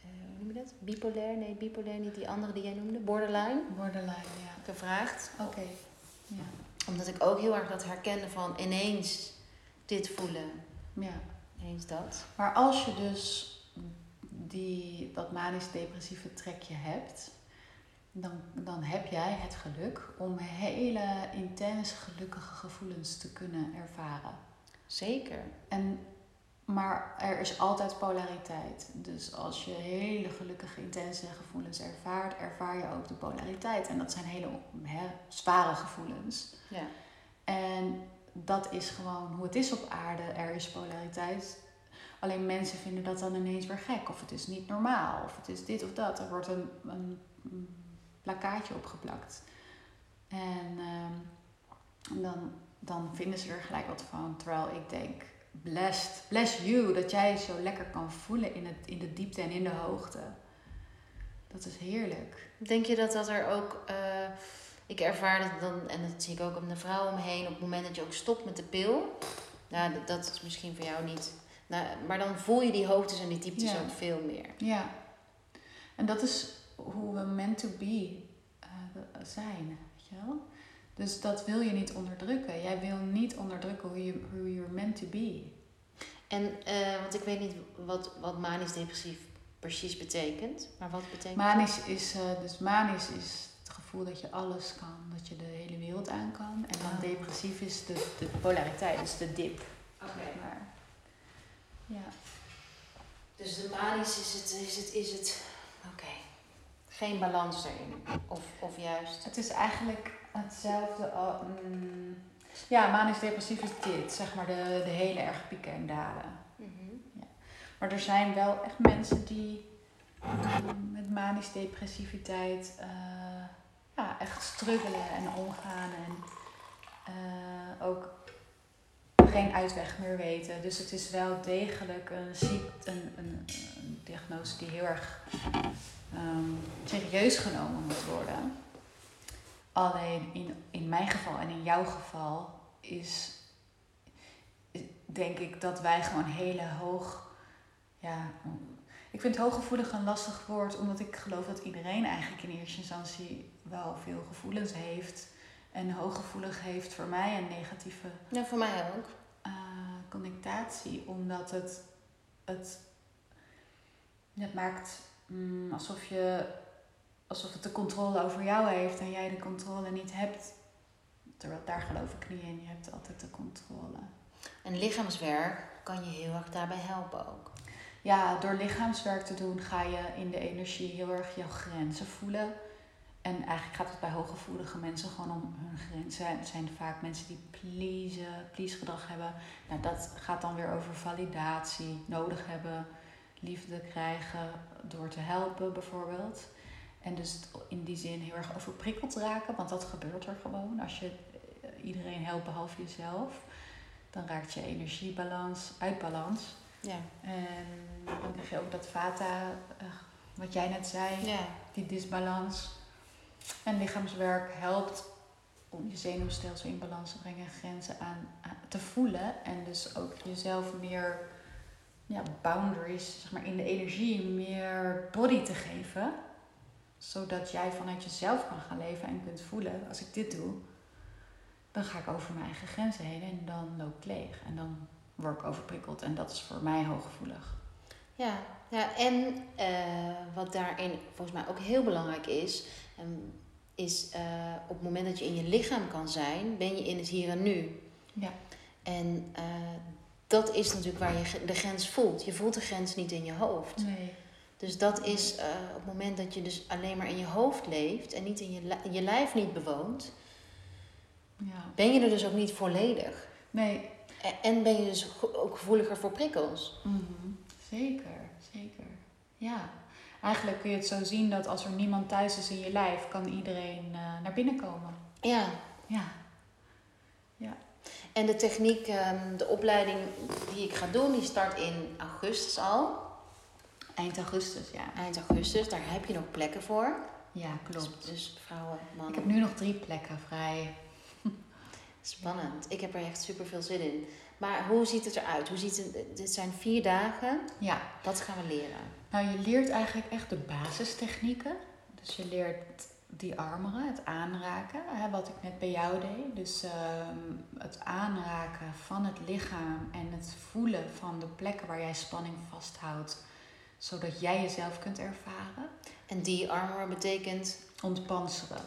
[SPEAKER 1] hoe noem je dat? Bipolair? Nee, bipolair niet. Die andere die jij noemde, borderline.
[SPEAKER 2] borderline, ja.
[SPEAKER 1] Gevraagd.
[SPEAKER 2] Oké. Ja.
[SPEAKER 1] Omdat ik ook heel erg dat herkende van ineens dit voelen.
[SPEAKER 2] ja.
[SPEAKER 1] Ineens dat.
[SPEAKER 2] Maar als je dus die, dat manisch-depressieve trekje hebt, dan, dan heb jij het geluk om hele intens gelukkige gevoelens te kunnen ervaren.
[SPEAKER 1] Zeker.
[SPEAKER 2] En, maar er is altijd polariteit. Dus als je hele gelukkige, intense gevoelens ervaart, ervaar je ook de polariteit. En dat zijn hele hè, zware gevoelens.
[SPEAKER 1] Ja.
[SPEAKER 2] En dat is gewoon hoe het is op aarde. Er is polariteit. Alleen mensen vinden dat dan ineens weer gek. Of het is niet normaal. Of het is dit of dat. Er wordt een, een, een plakkaatje opgeplakt. En ehm, dan, dan vinden ze er gelijk wat van. Terwijl ik denk, blessed, bless you. Dat jij zo lekker kan voelen in, het, in de diepte en in de hoogte. Dat is heerlijk.
[SPEAKER 1] Denk je dat dat er ook. eh, ik ervaar dat dan, en dat zie ik ook op de vrouwen om me heen, op het moment dat je ook stopt met de pil. Nou, dat, dat is misschien voor jou niet. Nou, maar dan voel je die hoogtes en die dieptes
[SPEAKER 2] Ja.
[SPEAKER 1] ook veel meer.
[SPEAKER 2] Ja. En dat is hoe we meant to be eh, zijn, weet je wel? Dus dat wil je niet onderdrukken. Jij wil niet onderdrukken hoe je hoe you're meant to be.
[SPEAKER 1] En, eh, want ik weet niet wat, wat manisch depressief precies betekent. Maar wat betekent
[SPEAKER 2] Manisch is, eh, dus manisch is het gevoel dat je alles kan, dat je de hele wereld aan kan. En dan
[SPEAKER 1] Ah.
[SPEAKER 2] depressief is de, de polariteit, dus de dip.
[SPEAKER 1] Oké.
[SPEAKER 2] Maar, ja.
[SPEAKER 1] Dus de manisch is het. Is het, is het Oké. Geen balans erin. Of, of juist.
[SPEAKER 2] Het is eigenlijk hetzelfde. al- mm, Ja, manisch depressief is dit, zeg maar de, de hele erg pieken en dalen.
[SPEAKER 1] Mhm.
[SPEAKER 2] Maar er zijn wel echt mensen die ehm, met manisch depressiviteit eh, ja, echt struggelen en omgaan en eh, ook geen uitweg meer weten. Dus het is wel degelijk een ziekte, een, een, een diagnose die heel erg ehm, serieus genomen moet worden. Alleen in, in mijn geval en in jouw geval is, denk ik dat wij gewoon hele hoog. Ja, ik vind hooggevoelig een lastig woord, omdat ik geloof dat iedereen eigenlijk in eerste instantie wel veel gevoelens heeft. En hooggevoelig heeft voor mij een negatieve
[SPEAKER 1] Ja, voor mij ook.
[SPEAKER 2] eh, connectatie, omdat het, het, het maakt mm, alsof, je, alsof het de controle over jou heeft en jij de controle niet hebt. Terwijl daar geloof ik niet in, je hebt altijd de controle.
[SPEAKER 1] En lichaamswerk kan je heel erg daarbij helpen ook.
[SPEAKER 2] Ja, door lichaamswerk te doen ga je in de energie heel erg jouw grenzen voelen. En eigenlijk gaat het bij hooggevoelige mensen gewoon om hun grenzen. Het zijn vaak mensen die pleasen, please gedrag hebben. Nou, dat gaat dan weer over validatie, nodig hebben, liefde krijgen door te helpen bijvoorbeeld. En dus in die zin heel erg overprikkeld raken, want dat gebeurt er gewoon. Als je eh, iedereen helpt behalve jezelf, dan raakt je energiebalans uit balans.
[SPEAKER 1] Ja.
[SPEAKER 2] En dan krijg je ook dat vata, eh, wat jij net zei,
[SPEAKER 1] Ja.
[SPEAKER 2] die disbalans. En lichaamswerk helpt om je zenuwstelsel in balans te brengen, grenzen aan, aan te voelen. En dus ook jezelf meer ja, boundaries, zeg maar in de energie, meer body te geven. Zodat jij vanuit jezelf kan gaan leven en kunt voelen, als ik dit doe, dan ga ik over mijn eigen grenzen heen en dan loop ik leeg. En dan word ik overprikkeld. En dat is voor mij hooggevoelig.
[SPEAKER 1] Ja, ja en eh, wat daarin volgens mij ook heel belangrijk is, ehm, is eh, op het moment dat je in je lichaam kan zijn, ben je in het hier en nu.
[SPEAKER 2] Ja.
[SPEAKER 1] En eh, dat is natuurlijk waar je de grens voelt. Je voelt de grens niet in je hoofd.
[SPEAKER 2] Nee.
[SPEAKER 1] Dus dat is eh, op het moment dat je dus alleen maar in je hoofd leeft en niet in je, je lijf niet bewoont,
[SPEAKER 2] Ja.
[SPEAKER 1] ben je er dus ook niet volledig.
[SPEAKER 2] Nee,
[SPEAKER 1] En- En ben je dus ook gevoeliger voor prikkels.
[SPEAKER 2] Mhm. Zeker, zeker. Ja. Eigenlijk kun je het zo zien dat als er niemand thuis is in je lijf, kan iedereen eh, naar binnen komen.
[SPEAKER 1] Ja,
[SPEAKER 2] Ja.
[SPEAKER 1] En de techniek, ehm, de opleiding die ik ga doen, die start in augustus al.
[SPEAKER 2] Eind augustus, ja.
[SPEAKER 1] Eind augustus, daar heb je nog plekken voor.
[SPEAKER 2] Ja,
[SPEAKER 1] Dus,
[SPEAKER 2] klopt.
[SPEAKER 1] dus vrouwen,
[SPEAKER 2] Ik
[SPEAKER 1] mannen.
[SPEAKER 2] heb nu nog drie plekken vrij.
[SPEAKER 1] Spannend. Ik heb er echt super veel zin in. Maar hoe ziet het eruit? Hoe ziet het, dit zijn vier dagen.
[SPEAKER 2] Ja.
[SPEAKER 1] Wat gaan we leren?
[SPEAKER 2] Nou, je leert eigenlijk echt de basistechnieken. Dus je leert die armeren, het aanraken, hè, wat ik net bij jou deed. Dus ehm, het aanraken van het lichaam en het voelen van de plekken waar jij spanning vasthoudt, zodat jij jezelf kunt ervaren.
[SPEAKER 1] En die armor betekent...
[SPEAKER 2] Ontpanseren.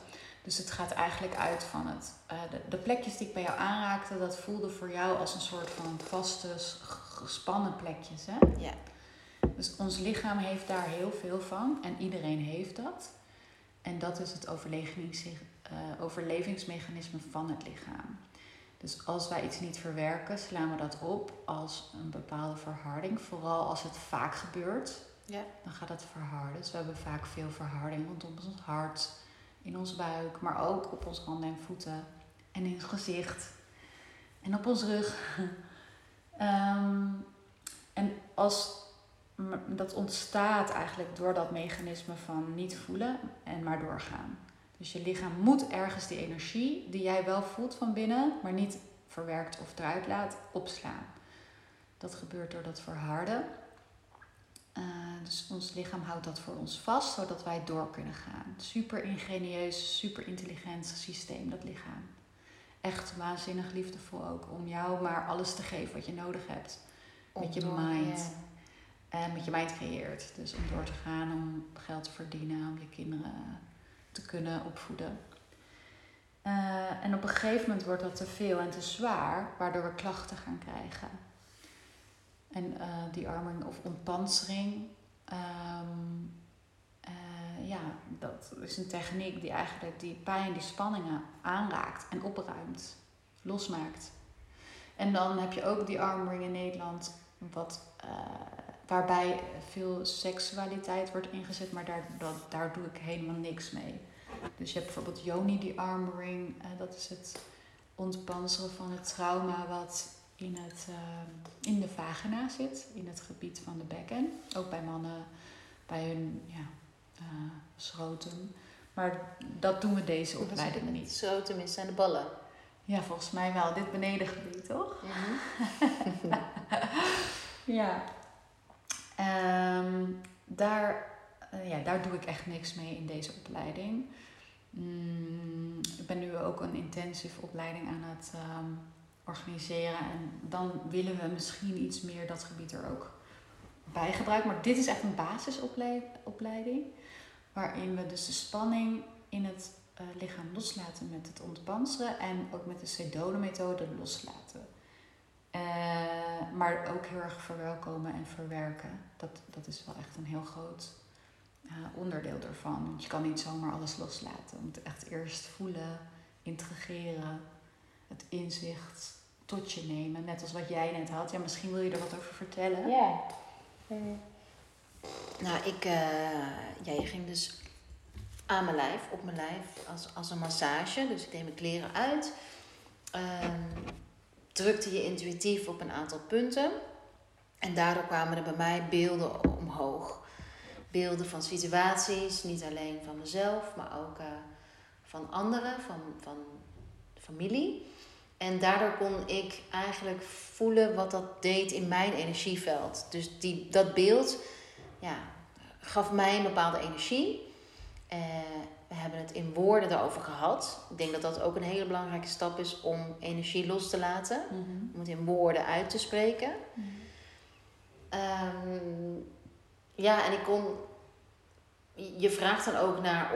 [SPEAKER 2] Dus het gaat eigenlijk uit van het. eh, de, de plekjes die ik bij jou aanraakte, dat voelde voor jou als een soort van vaste, gespannen plekjes. Hè?
[SPEAKER 1] Ja.
[SPEAKER 2] Dus ons lichaam heeft daar heel veel van en iedereen heeft dat. En dat is het overlevings, eh, overlevingsmechanisme van het lichaam. Dus als wij iets niet verwerken, slaan we dat op als een bepaalde verharding. Vooral als het vaak gebeurt,
[SPEAKER 1] Ja.
[SPEAKER 2] dan gaat het verharden. Dus we hebben vaak veel verharding rondom ons hart, in ons buik, maar ook op onze handen en voeten en in het gezicht en op ons rug. Ehm, en als dat ontstaat eigenlijk door dat mechanisme van niet voelen en maar doorgaan. Dus je lichaam moet ergens die energie die jij wel voelt van binnen, maar niet verwerkt of eruit laat, opslaan. Dat gebeurt door dat verharden. Eh, dus ons lichaam houdt dat voor ons vast, zodat wij door kunnen gaan. Super ingenieus, super intelligent systeem, dat lichaam. Echt waanzinnig liefdevol ook om jou maar alles te geven wat je nodig hebt. Met je
[SPEAKER 1] Door-
[SPEAKER 2] mind. En met je mind creëert. Dus om door te gaan, om geld te verdienen, om je kinderen te kunnen opvoeden. Eh, en op een gegeven moment wordt dat te veel en te zwaar, waardoor we klachten gaan krijgen. En eh, die arming of ontpansering, ehm, eh, ja, dat is een techniek die eigenlijk die pijn, die spanningen aanraakt en opruimt. losmaakt. En dan heb je ook die armring in Nederland, wat, waarbij veel seksualiteit wordt ingezet, maar daar, dat, daar doe ik helemaal niks mee. Dus je hebt bijvoorbeeld Yoni, die armring, uh, dat is het ontpanseren van het trauma wat in, het, uh, in de vagina zit, in het gebied van de bekken. Ook bij mannen, bij hun ja, schrotum. Maar dat doen we deze opleiding niet.
[SPEAKER 1] Schrotum is zijn de ballen.
[SPEAKER 2] Ja, volgens mij wel. Dit benedengebied, toch? Mhm. ja. Um, daar, uh, ja, daar doe ik echt niks mee in deze opleiding. Mm, ik ben nu ook een intensive opleiding aan het um, organiseren. En dan willen we misschien iets meer dat gebied er ook bij gebruiken. Maar dit is echt een basisopleiding. Waarin we dus de spanning in het uh, lichaam loslaten met het ontpanseren en ook met de Sedona-methode loslaten. Uh, maar ook heel erg verwelkomen en verwerken. Dat, dat is wel echt een heel groot uh, onderdeel ervan. Want je kan niet zomaar alles loslaten. Je moet echt eerst voelen, integreren, het inzicht tot je nemen. Net als wat jij net had. Ja, misschien wil je er wat over vertellen.
[SPEAKER 1] Ja. Nou, ik, ja, je ging dus aan mijn lijf, op mijn lijf, als, als een massage. Dus ik deed mijn kleren uit. Um, drukte je intuïtief op een aantal punten. En daardoor kwamen er bij mij beelden omhoog. Beelden van situaties, niet alleen van mezelf, maar ook uh, van anderen, van, van familie. En daardoor kon ik eigenlijk voelen wat dat deed in mijn energieveld. Dus die, dat beeld ja, gaf mij een bepaalde energie. Uh, we hebben het in woorden daarover gehad. Ik denk dat dat ook een hele belangrijke stap is om energie los te laten. Mm -hmm. Om het in woorden uit te spreken. Mm -hmm. um, ja, en ik kon. Je vraagt dan ook naar.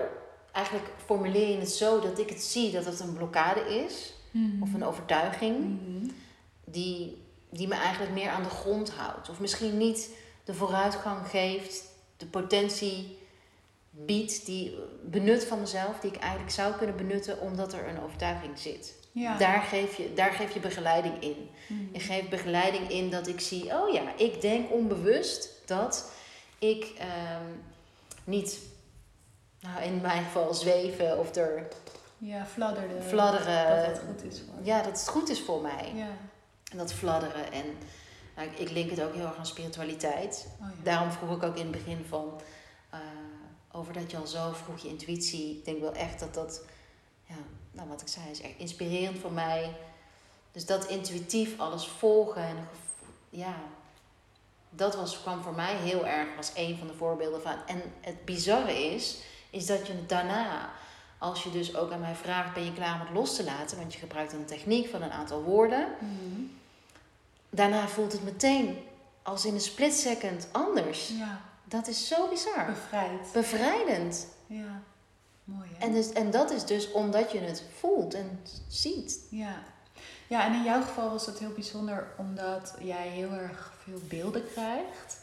[SPEAKER 1] Eigenlijk formuleer je het zo dat ik het zie dat het een blokkade is. Mm -hmm. Of een overtuiging. Die, die me eigenlijk meer aan de grond houdt. Of misschien niet de vooruitgang geeft, de potentie biedt, die benut van mezelf, die ik eigenlijk zou kunnen benutten omdat er een overtuiging zit. Ja. Daar, geef je, daar geef je begeleiding in. Mm. Je geeft begeleiding in dat ik zie, oh ja, ik denk onbewust dat ik um, niet, nou in mijn geval zweven of er.
[SPEAKER 2] Ja, fladderen.
[SPEAKER 1] Fladderen.
[SPEAKER 2] Dat het goed is voor
[SPEAKER 1] Ja, dat het goed is voor mij. Ja. En dat fladderen. En nou, ik, ik link het ook heel erg aan spiritualiteit. Oh, ja. Daarom vroeg ik ook in het begin van. Over dat je al zo vroeg je intuïtie. Ik denk wel echt dat dat, ja, nou wat ik zei, is echt inspirerend voor mij. Dus dat intuïtief alles volgen en ja, dat was, kwam voor mij heel erg, was een van de voorbeelden van. En het bizarre is, is dat je daarna, als je dus ook aan mij vraagt, ben je klaar om het los te laten? Want je gebruikt een techniek van een aantal woorden. Mm Daarna voelt het meteen als in een split second anders.
[SPEAKER 2] Ja.
[SPEAKER 1] Dat is zo bizar.
[SPEAKER 2] Bevrijd.
[SPEAKER 1] Bevrijdend.
[SPEAKER 2] Ja, mooi hè?
[SPEAKER 1] En, dus, en dat is dus omdat je het voelt en ziet.
[SPEAKER 2] Ja. ja, en in jouw geval was het heel bijzonder omdat jij heel erg veel beelden krijgt.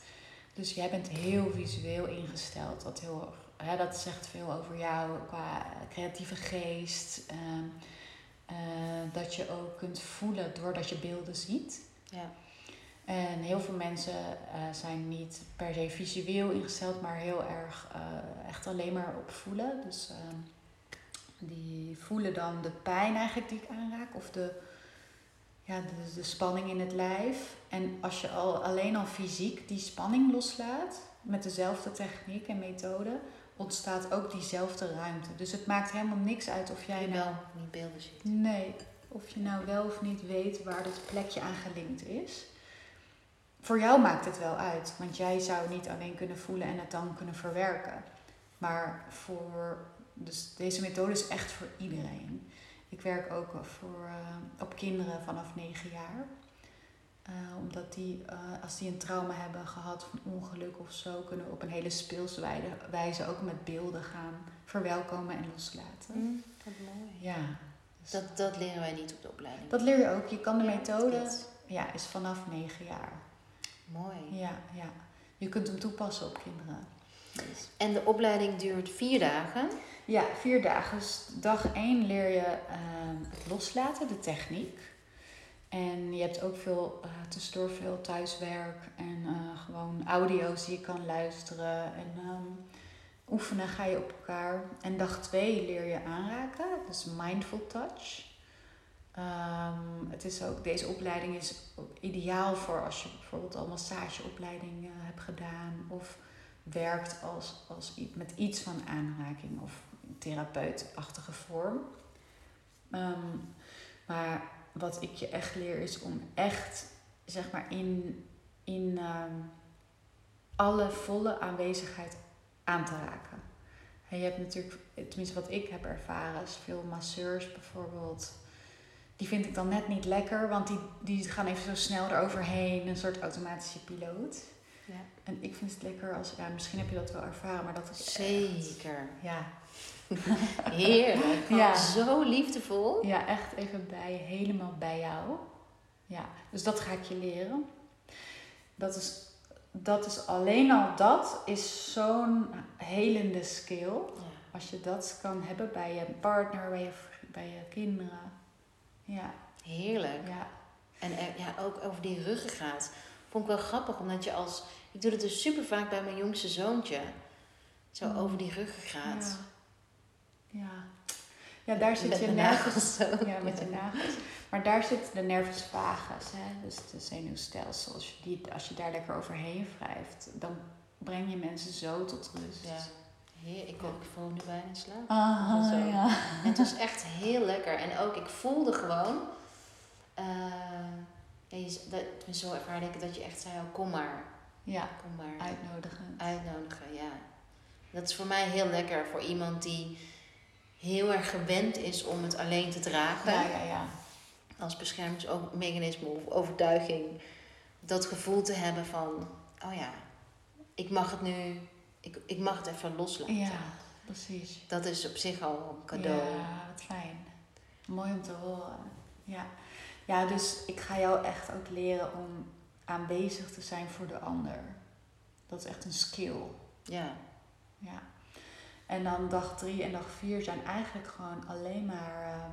[SPEAKER 2] Dus jij bent heel visueel ingesteld. Dat, heel, hè, dat zegt veel over jou qua creatieve geest. Uh, uh, dat je ook kunt voelen doordat je beelden ziet.
[SPEAKER 1] Ja.
[SPEAKER 2] En heel veel mensen uh, zijn niet per se visueel ingesteld, maar heel erg uh, echt alleen maar op voelen. Dus uh, die voelen dan de pijn eigenlijk die ik aanraak, of de, ja, de, de spanning in het lijf. En als je al, alleen al fysiek die spanning loslaat, met dezelfde techniek en methode, ontstaat ook diezelfde ruimte. Dus het maakt helemaal niks uit of jij
[SPEAKER 1] nou... niet beelden ziet.
[SPEAKER 2] Nee, of je nou wel of niet weet waar dit plekje aan gelinkt is voor jou maakt het wel uit, want jij zou niet alleen kunnen voelen en het dan kunnen verwerken. Maar voor, dus deze methode is echt voor iedereen. Ik werk ook voor, uh, op kinderen vanaf 9 jaar. Uh, omdat die, uh, als die een trauma hebben gehad een ongeluk of zo, kunnen we op een hele speelse wijze ook met beelden gaan verwelkomen en loslaten.
[SPEAKER 1] Mm, wat mooi.
[SPEAKER 2] Ja.
[SPEAKER 1] Dus dat, dat leren wij niet op de opleiding.
[SPEAKER 2] Dat leer je ook. Je kan de ja, methode, ja, is vanaf 9 jaar.
[SPEAKER 1] Mooi.
[SPEAKER 2] Ja, ja. Je kunt hem toepassen op kinderen. Dus.
[SPEAKER 1] En de opleiding duurt vier dagen?
[SPEAKER 2] Ja, vier dagen. Dus dag één leer je ehm, het loslaten, de techniek. En je hebt ook veel, uh, tussendoor veel thuiswerk en uh, gewoon audio's die je kan luisteren. En um, oefenen ga je op elkaar. En dag twee leer je aanraken, dus mindful touch. Um, het is ook, deze opleiding is ideaal voor als je bijvoorbeeld al massageopleiding uh, hebt gedaan of werkt als, als, met iets van aanraking of therapeutachtige vorm. Um, maar wat ik je echt leer is om echt, zeg maar, in, in um, alle volle aanwezigheid aan te raken. En je hebt natuurlijk, tenminste wat ik heb ervaren, is veel masseurs bijvoorbeeld. Die vind ik dan net niet lekker, want die, die gaan even zo snel eroverheen, een soort automatische piloot. Ja. En ik vind het lekker als, ja, misschien heb je dat wel ervaren, maar dat is
[SPEAKER 1] Zeker.
[SPEAKER 2] Echt, ja.
[SPEAKER 1] Heerlijk. Ja. Zo liefdevol.
[SPEAKER 2] Ja, echt even bij, helemaal bij jou. Ja, dus dat ga ik je leren. Dat is, dat is alleen al dat is zo'n helende skill. Ja. Als je dat kan hebben bij je partner, bij je, bij je kinderen. Ja.
[SPEAKER 1] Heerlijk.
[SPEAKER 2] Ja.
[SPEAKER 1] En ja, ook over die ruggengraat. Vond ik wel grappig, omdat je als... Ik doe het dus super vaak bij mijn jongste zoontje. Zo mm. over die ruggengraat.
[SPEAKER 2] Ja. ja. Ja, daar zit je nervus. Ja, met de nagels. Maar daar zit de nervus vagus, hè? dus de zenuwstelsel. Als je, die, als je daar lekker overheen wrijft, dan breng je mensen zo tot rust.
[SPEAKER 1] Ja. Heer, ik, ook, ik val nu bijna in slaap.
[SPEAKER 2] Aha, ja.
[SPEAKER 1] En het was echt heel lekker. En ook, ik voelde gewoon... Uh, ja, je, dat, zo ervaarde ik dat je echt zei, oh, kom maar.
[SPEAKER 2] Ja,
[SPEAKER 1] kom maar.
[SPEAKER 2] uitnodigen.
[SPEAKER 1] Uitnodigen, ja. Dat is voor mij heel lekker voor iemand die heel erg gewend is om het alleen te dragen.
[SPEAKER 2] Ja, ja, ja.
[SPEAKER 1] Als beschermingsmechanisme of overtuiging. Dat gevoel te hebben van, oh ja, ik mag het nu, ik, ik mag het even loslaten.
[SPEAKER 2] Ja, precies.
[SPEAKER 1] Dat is op zich al een cadeau.
[SPEAKER 2] Ja, wat fijn. Mooi om te horen. Ja. Ja, dus ik ga jou echt ook leren om aanwezig te zijn voor de ander. Dat is echt een skill.
[SPEAKER 1] Ja.
[SPEAKER 2] Ja. En dan dag drie en dag vier zijn eigenlijk gewoon alleen maar uh,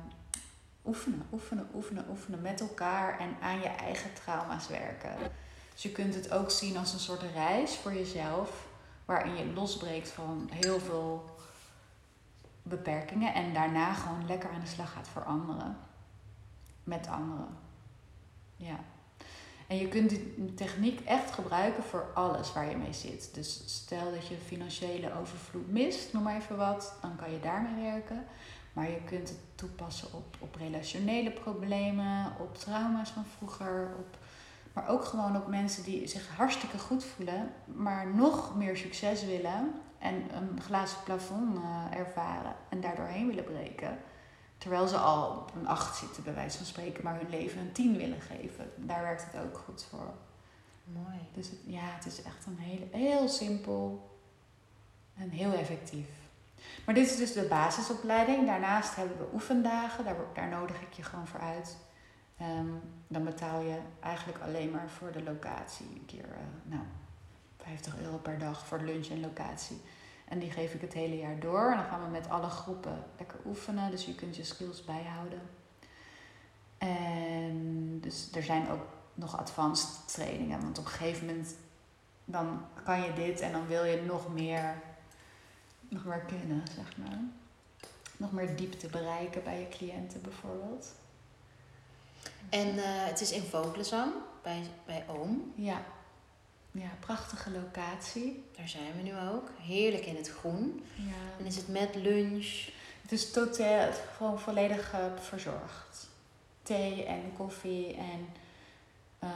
[SPEAKER 2] oefenen, oefenen, oefenen, oefenen met elkaar en aan je eigen trauma's werken. Dus je kunt het ook zien als een soort reis voor jezelf, waarin je losbreekt van heel veel beperkingen en daarna gewoon lekker aan de slag gaat voor anderen. Met anderen. Ja. En je kunt die techniek echt gebruiken voor alles waar je mee zit. Dus stel dat je financiële overvloed mist, noem maar even wat, dan kan je daarmee werken. Maar je kunt het toepassen op, op relationele problemen, op trauma's van vroeger, op, maar ook gewoon op mensen die zich hartstikke goed voelen, maar nog meer succes willen en een glazen plafond uh, ervaren en daardoorheen willen breken. Terwijl ze al op een 8 zitten, bij wijze van spreken, maar hun leven een 10 willen geven. Daar werkt het ook goed voor.
[SPEAKER 1] Mooi.
[SPEAKER 2] Dus het, ja, het is echt een hele, heel simpel en heel effectief. Maar dit is dus de basisopleiding. Daarnaast hebben we oefendagen, daar, daar nodig ik je gewoon voor uit. Um, dan betaal je eigenlijk alleen maar voor de locatie. Een keer, uh, nou, 50 euro per dag voor lunch en locatie. En die geef ik het hele jaar door. En dan gaan we met alle groepen lekker oefenen. Dus je kunt je skills bijhouden. En dus er zijn ook nog advanced trainingen. Want op een gegeven moment dan kan je dit en dan wil je nog meer, nog meer kunnen, zeg maar. Nog meer diepte bereiken bij je cliënten bijvoorbeeld.
[SPEAKER 1] En uh, het is in Vogelzang bij, bij Oom.
[SPEAKER 2] Ja. Ja, prachtige locatie.
[SPEAKER 1] Daar zijn we nu ook. Heerlijk in het groen.
[SPEAKER 2] Ja.
[SPEAKER 1] En is het met lunch?
[SPEAKER 2] Het is totaal gewoon volledig uh, verzorgd. Thee en koffie en uh,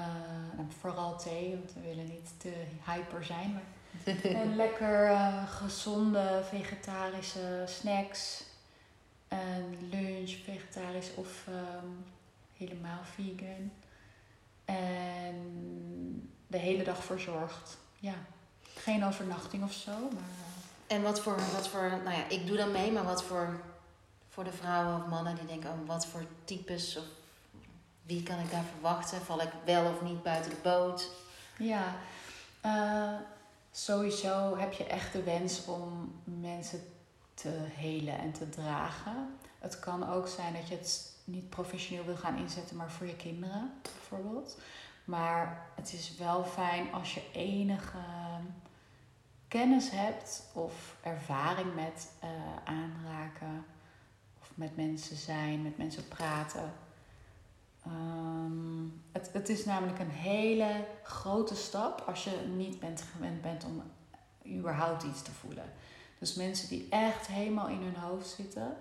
[SPEAKER 2] vooral thee, want we willen niet te hyper zijn. Maar en lekker uh, gezonde vegetarische snacks. En lunch, vegetarisch of um, helemaal vegan. En de hele dag verzorgd. Ja. Geen overnachting of zo, maar...
[SPEAKER 1] Eh, en wat voor, wat voor, nou ja, ik doe dan mee, maar wat voor, voor de vrouwen of mannen die denken, oh, wat voor types of wie kan ik daar verwachten? Val ik wel of niet buiten de boot?
[SPEAKER 2] Ja, uh, sowieso heb je echt de wens om mensen te helen en te dragen. Het kan ook zijn dat je het niet professioneel wil gaan inzetten, maar voor je kinderen bijvoorbeeld. Maar het is wel fijn als je enige kennis hebt of ervaring met uh, aanraken of met mensen zijn, met mensen praten. Um, het, het is namelijk een hele grote stap als je niet bent gewend bent om überhaupt iets te voelen. Dus mensen die echt helemaal in hun hoofd zitten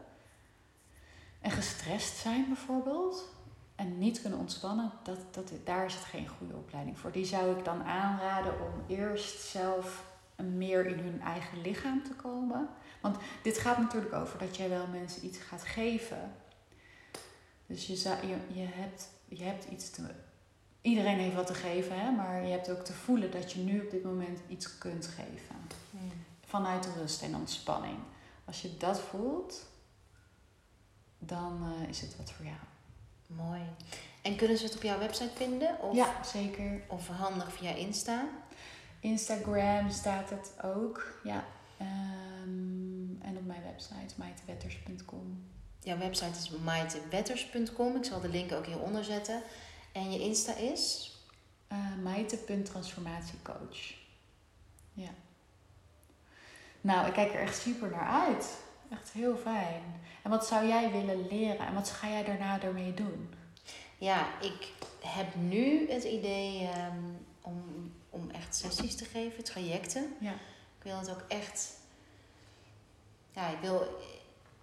[SPEAKER 2] en gestrest zijn bijvoorbeeld en niet kunnen ontspannen, dat, dat, daar is het geen goede opleiding voor. Die zou ik dan aanraden om eerst zelf meer in hun eigen lichaam te komen. Want dit gaat natuurlijk over dat jij wel mensen iets gaat geven. Dus je, zou, je, je, hebt, je hebt iets te. Iedereen heeft wat te geven, hè? maar je hebt ook te voelen dat je nu op dit moment iets kunt geven. Hmm. Vanuit rust en ontspanning. Als je dat voelt, dan uh, is het wat voor jou.
[SPEAKER 1] Mooi. En kunnen ze het op jouw website vinden?
[SPEAKER 2] Of, ja, zeker.
[SPEAKER 1] Of handig via Insta?
[SPEAKER 2] Instagram staat het ook, ja. Um, en op mijn website, maitewetters.com.
[SPEAKER 1] Jouw website is maitewetters.com. Ik zal de link ook hieronder zetten. En je Insta is?
[SPEAKER 2] Uh, maite.transformatiecoach. Ja. Nou, ik kijk er echt super naar uit. Echt heel fijn. En wat zou jij willen leren? En wat ga jij daarna ermee doen?
[SPEAKER 1] Ja, ik heb nu het idee um, om om echt sessies te geven, trajecten.
[SPEAKER 2] Ja.
[SPEAKER 1] Ik wil het ook echt. Ja, ik wil,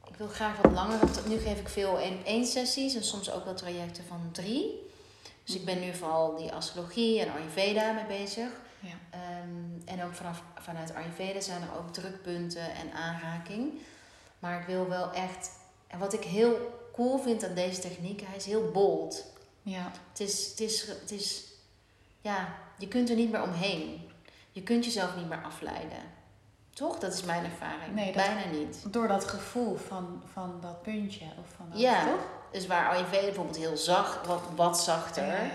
[SPEAKER 1] ik wil graag wat langer. Nu geef ik veel in één sessies en soms ook wel trajecten van drie. Dus ik ben nu vooral die astrologie en Ayurveda mee bezig.
[SPEAKER 2] Ja.
[SPEAKER 1] Um, en ook vanaf, vanuit Ayurveda zijn er ook drukpunten en aanraking. Maar ik wil wel echt. En wat ik heel cool vind aan deze techniek, hij is heel bold.
[SPEAKER 2] Ja.
[SPEAKER 1] Het is, het is, het is ja, je kunt er niet meer omheen. Je kunt jezelf niet meer afleiden. Toch? Dat is mijn ervaring. Nee, Bijna niet.
[SPEAKER 2] Door dat gevoel van, van dat puntje. Of van dat,
[SPEAKER 1] ja, toch? dus waar Ayurveda bijvoorbeeld heel zacht, wat, wat zachter, ja, ja.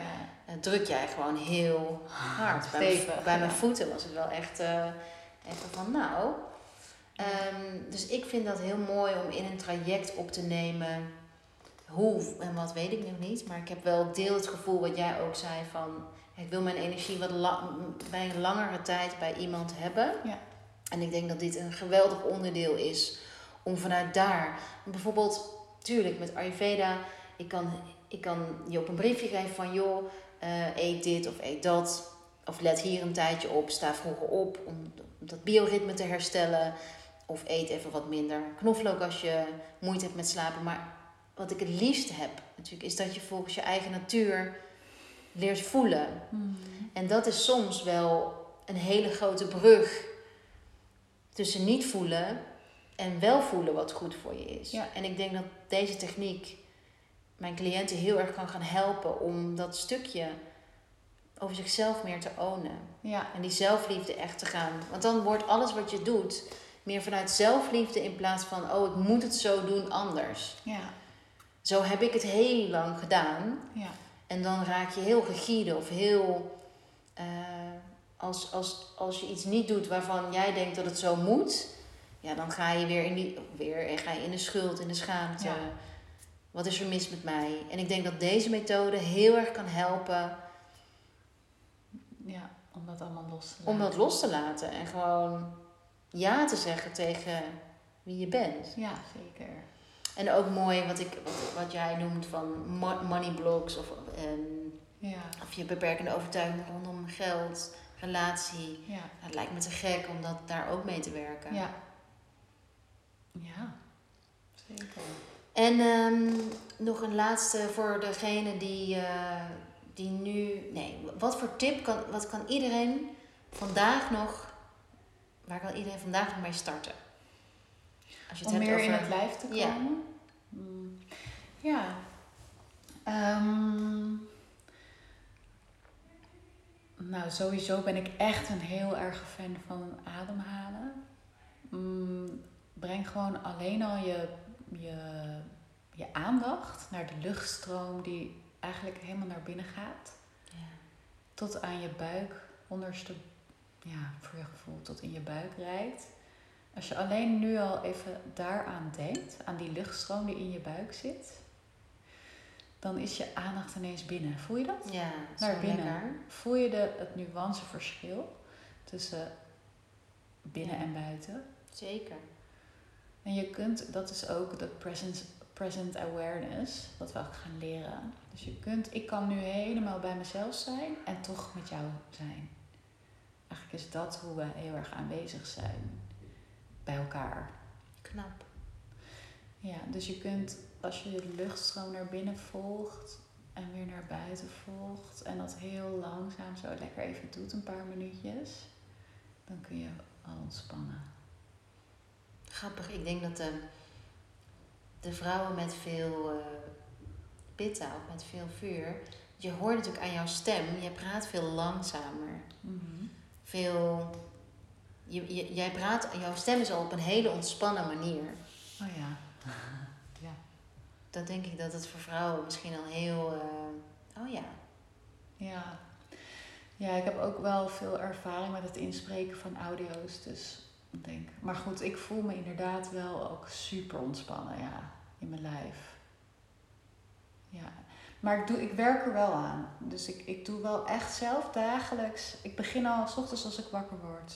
[SPEAKER 1] Eh, druk jij gewoon heel hard. Bij, mijn, bij mijn voeten was het wel echt uh, even van nou. Um, dus ik vind dat heel mooi om in een traject op te nemen. Hoe en wat weet ik nog niet. Maar ik heb wel deel het gevoel wat jij ook zei van ik wil mijn energie wat bij een langere tijd bij iemand hebben.
[SPEAKER 2] Ja.
[SPEAKER 1] En ik denk dat dit een geweldig onderdeel is om vanuit daar, bijvoorbeeld, tuurlijk met Ayurveda, ik kan, ik kan je op een briefje geven van joh, uh, eet dit of eet dat. Of let hier een tijdje op, sta vroeger op om dat bioritme te herstellen. Of eet even wat minder knoflook als je moeite hebt met slapen. Maar wat ik het liefst heb natuurlijk, is dat je volgens je eigen natuur leert voelen. Hmm. En dat is soms wel een hele grote brug tussen niet voelen en wel voelen wat goed voor je is.
[SPEAKER 2] Ja.
[SPEAKER 1] En ik denk dat deze techniek mijn cliënten heel erg kan gaan helpen om dat stukje over zichzelf meer te ownen.
[SPEAKER 2] Ja.
[SPEAKER 1] En die zelfliefde echt te gaan. Want dan wordt alles wat je doet meer vanuit zelfliefde in plaats van, oh, ik moet het zo doen anders.
[SPEAKER 2] Ja.
[SPEAKER 1] Zo heb ik het heel lang gedaan.
[SPEAKER 2] Ja.
[SPEAKER 1] En dan raak je heel rigide of heel. Uh, als, als, als je iets niet doet waarvan jij denkt dat het zo moet, ja, dan ga je weer in, die, weer, ga je in de schuld, in de schaamte. Wat is er mis met mij? En ik denk dat deze methode heel erg kan helpen.
[SPEAKER 2] Ja, om dat allemaal los te laten.
[SPEAKER 1] Om dat los te laten en gewoon ja te zeggen tegen wie je bent.
[SPEAKER 2] Ja, zeker.
[SPEAKER 1] En ook mooi wat, ik, wat, wat jij noemt van money blocks of, um,
[SPEAKER 2] ja.
[SPEAKER 1] of je beperkende overtuiging rondom geld, relatie.
[SPEAKER 2] Ja.
[SPEAKER 1] Het lijkt me te gek om dat daar ook mee te werken.
[SPEAKER 2] Ja. Ja, zeker.
[SPEAKER 1] En um, nog een laatste voor degene die, uh, die nu. Nee, wat voor tip kan, wat kan iedereen vandaag nog. Waar kan iedereen vandaag nog mee starten?
[SPEAKER 2] Als je het Om meer over... in het lijf te komen? Ja. Mm. Ja. Um, nou, sowieso ben ik echt een heel erg fan van ademhalen. Mm, breng gewoon alleen al je, je, je aandacht naar de luchtstroom die eigenlijk helemaal naar binnen gaat.
[SPEAKER 1] Ja.
[SPEAKER 2] Tot aan je buik, onderste, ja, voor je gevoel, tot in je buik rijdt. Als je alleen nu al even daaraan denkt, aan die luchtstroom die in je buik zit, dan is je aandacht ineens binnen. Voel je dat?
[SPEAKER 1] Ja,
[SPEAKER 2] Naar binnen.
[SPEAKER 1] lekker.
[SPEAKER 2] Voel je de, het nuanceverschil tussen binnen
[SPEAKER 1] Ja.
[SPEAKER 2] en buiten?
[SPEAKER 1] Zeker.
[SPEAKER 2] En je kunt, dat is ook dat present, present awareness, wat we ook gaan leren. Dus je kunt, ik kan nu helemaal bij mezelf zijn en toch met jou zijn. Eigenlijk is dat hoe we heel erg aanwezig zijn bij elkaar.
[SPEAKER 1] Knap.
[SPEAKER 2] Ja, dus je kunt, als je de luchtstroom naar binnen volgt en weer naar buiten volgt en dat heel langzaam zo lekker even doet, een paar minuutjes, dan kun je al ontspannen.
[SPEAKER 1] Grappig. Ik denk dat de, de vrouwen met veel eh pitta of met veel vuur... Je hoort natuurlijk aan jouw stem. Je praat veel langzamer. Veel... Je, je, jij praat... Jouw stem is al op een hele ontspannen manier.
[SPEAKER 2] Oh ja. ja.
[SPEAKER 1] Dan denk ik dat het voor vrouwen misschien al heel... eh, oh ja.
[SPEAKER 2] Ja. ja, ik heb ook wel veel ervaring met het inspreken van audio's. Dus ik denk. Maar goed, ik voel me inderdaad wel ook super ontspannen ja, in mijn lijf. Ja. Maar ik, doe, ik werk er wel aan. Dus ik, ik doe wel echt zelf dagelijks. Ik begin al s ochtends als ik wakker word.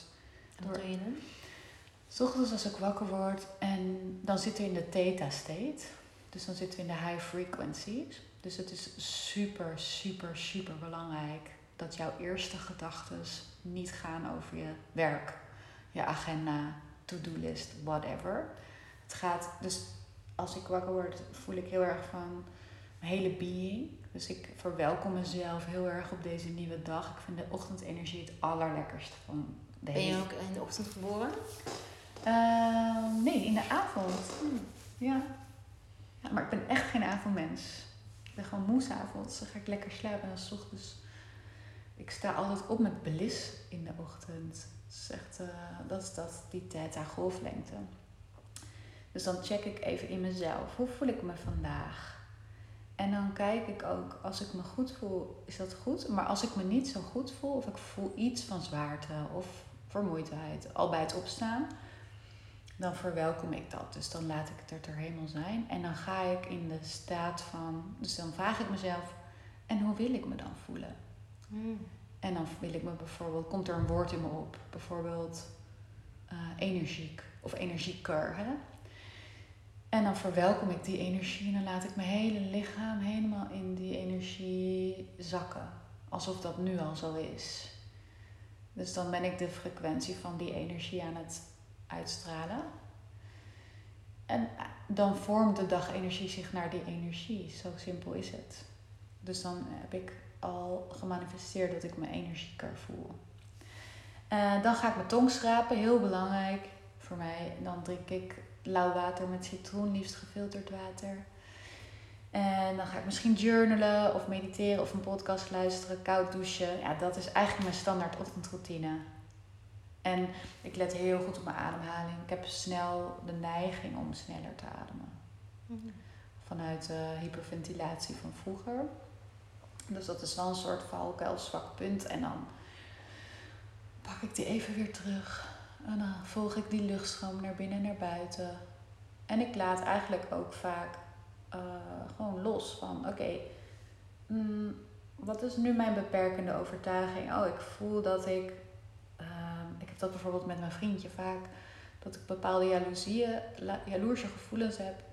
[SPEAKER 1] En wat doe je dan?
[SPEAKER 2] S ochtends als ik wakker word en dan zitten we in de theta state. Dus dan zitten we in de high frequencies. Dus het is super, super, super belangrijk dat jouw eerste gedachten niet gaan over je werk, je agenda, to-do-list, whatever. Het gaat, dus als ik wakker word, voel ik heel erg van mijn hele being. Dus ik verwelkom mezelf heel erg op deze nieuwe dag. Ik vind de ochtendenergie het allerlekkerste van de
[SPEAKER 1] Ben je
[SPEAKER 2] hele
[SPEAKER 1] ook in de ochtend geboren?
[SPEAKER 2] Ehm, nee, in de avond. Ja. ja. Maar ik ben echt geen avondmens. Ik ben gewoon moe avonds. Dan ga ik lekker slapen en dan 's ochtends. Ik sta altijd op met bliss in de ochtend. Dat is echt, eh, dat is dat, die theta golflengte. Dus dan check ik even in mezelf. Hoe voel ik me vandaag? En dan kijk ik ook, als ik me goed voel, is dat goed. Maar als ik me niet zo goed voel, of ik voel iets van zwaarte of vermoeidheid, al bij het opstaan, dan verwelkom ik dat. Dus dan laat ik het er helemaal zijn. En dan ga ik in de staat van, dus dan vraag ik mezelf, en hoe wil ik me dan voelen?
[SPEAKER 1] Hmm.
[SPEAKER 2] En dan wil ik me bijvoorbeeld, komt er een woord in me op, bijvoorbeeld eh, energiek of energieker. Hè? En dan verwelkom ik die energie en dan laat ik mijn hele lichaam helemaal in die energie zakken. Alsof dat nu al zo is. Dus dan ben ik de frequentie van die energie aan het uitstralen. En dan vormt de dagenergie zich naar die energie. Zo simpel is het. Dus dan heb ik al gemanifesteerd dat ik me energieker voel. Eh, dan ga ik mijn tong schrapen, heel belangrijk voor mij. Dan drink ik lauw water met citroen, liefst gefilterd water. En dan ga ik misschien journalen of mediteren of een podcast luisteren, koud douchen. Ja, dat is eigenlijk mijn standaard ochtendroutine. En ik let heel goed op mijn ademhaling. Ik heb snel de neiging om sneller te ademen.
[SPEAKER 1] Mhm.
[SPEAKER 2] Vanuit de hyperventilatie van vroeger. Dus dat is wel een soort valkuil, zwak punt. En dan pak ik die even weer terug. En dan volg ik die luchtstroom naar binnen en naar buiten. En ik laat eigenlijk ook vaak eh, gewoon los van: oké, mm, wat is nu mijn beperkende overtuiging? Oh, ik voel dat ik. ehm, ik heb dat bijvoorbeeld met mijn vriendje vaak. Dat ik bepaalde jaloezieën, jaloerse gevoelens heb.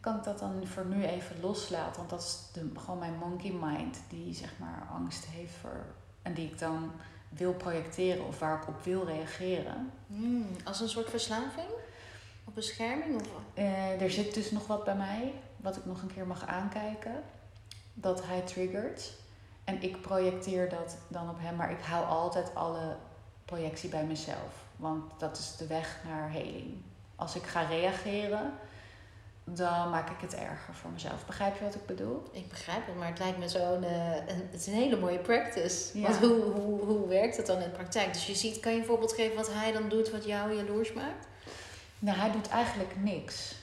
[SPEAKER 2] Kan ik dat dan voor nu even loslaten? Want dat is gewoon mijn monkey mind die zeg maar angst heeft voor. En die ik dan wil projecteren of waar ik op wil reageren.
[SPEAKER 1] Hmm, Als een soort verslaving? Of bescherming? Of...
[SPEAKER 2] Eh, er zit dus nog wat bij mij, wat ik nog een keer mag aankijken. Dat hij triggert. En ik projecteer dat dan op hem, maar ik hou altijd alle projectie bij mezelf. Want dat is de weg naar heling. Als ik ga reageren, dan maak ik het erger voor mezelf. Begrijp je wat ik bedoel?
[SPEAKER 1] Ik begrijp het, maar het lijkt me zo'n... eh, een- het is een hele mooie practice.
[SPEAKER 2] Ja.
[SPEAKER 1] Want hoe, hoe, hoe werkt het dan in de praktijk? Dus je ziet, kan je een voorbeeld geven wat hij dan doet wat jou jaloers maakt?
[SPEAKER 2] Nou, hij doet eigenlijk niks.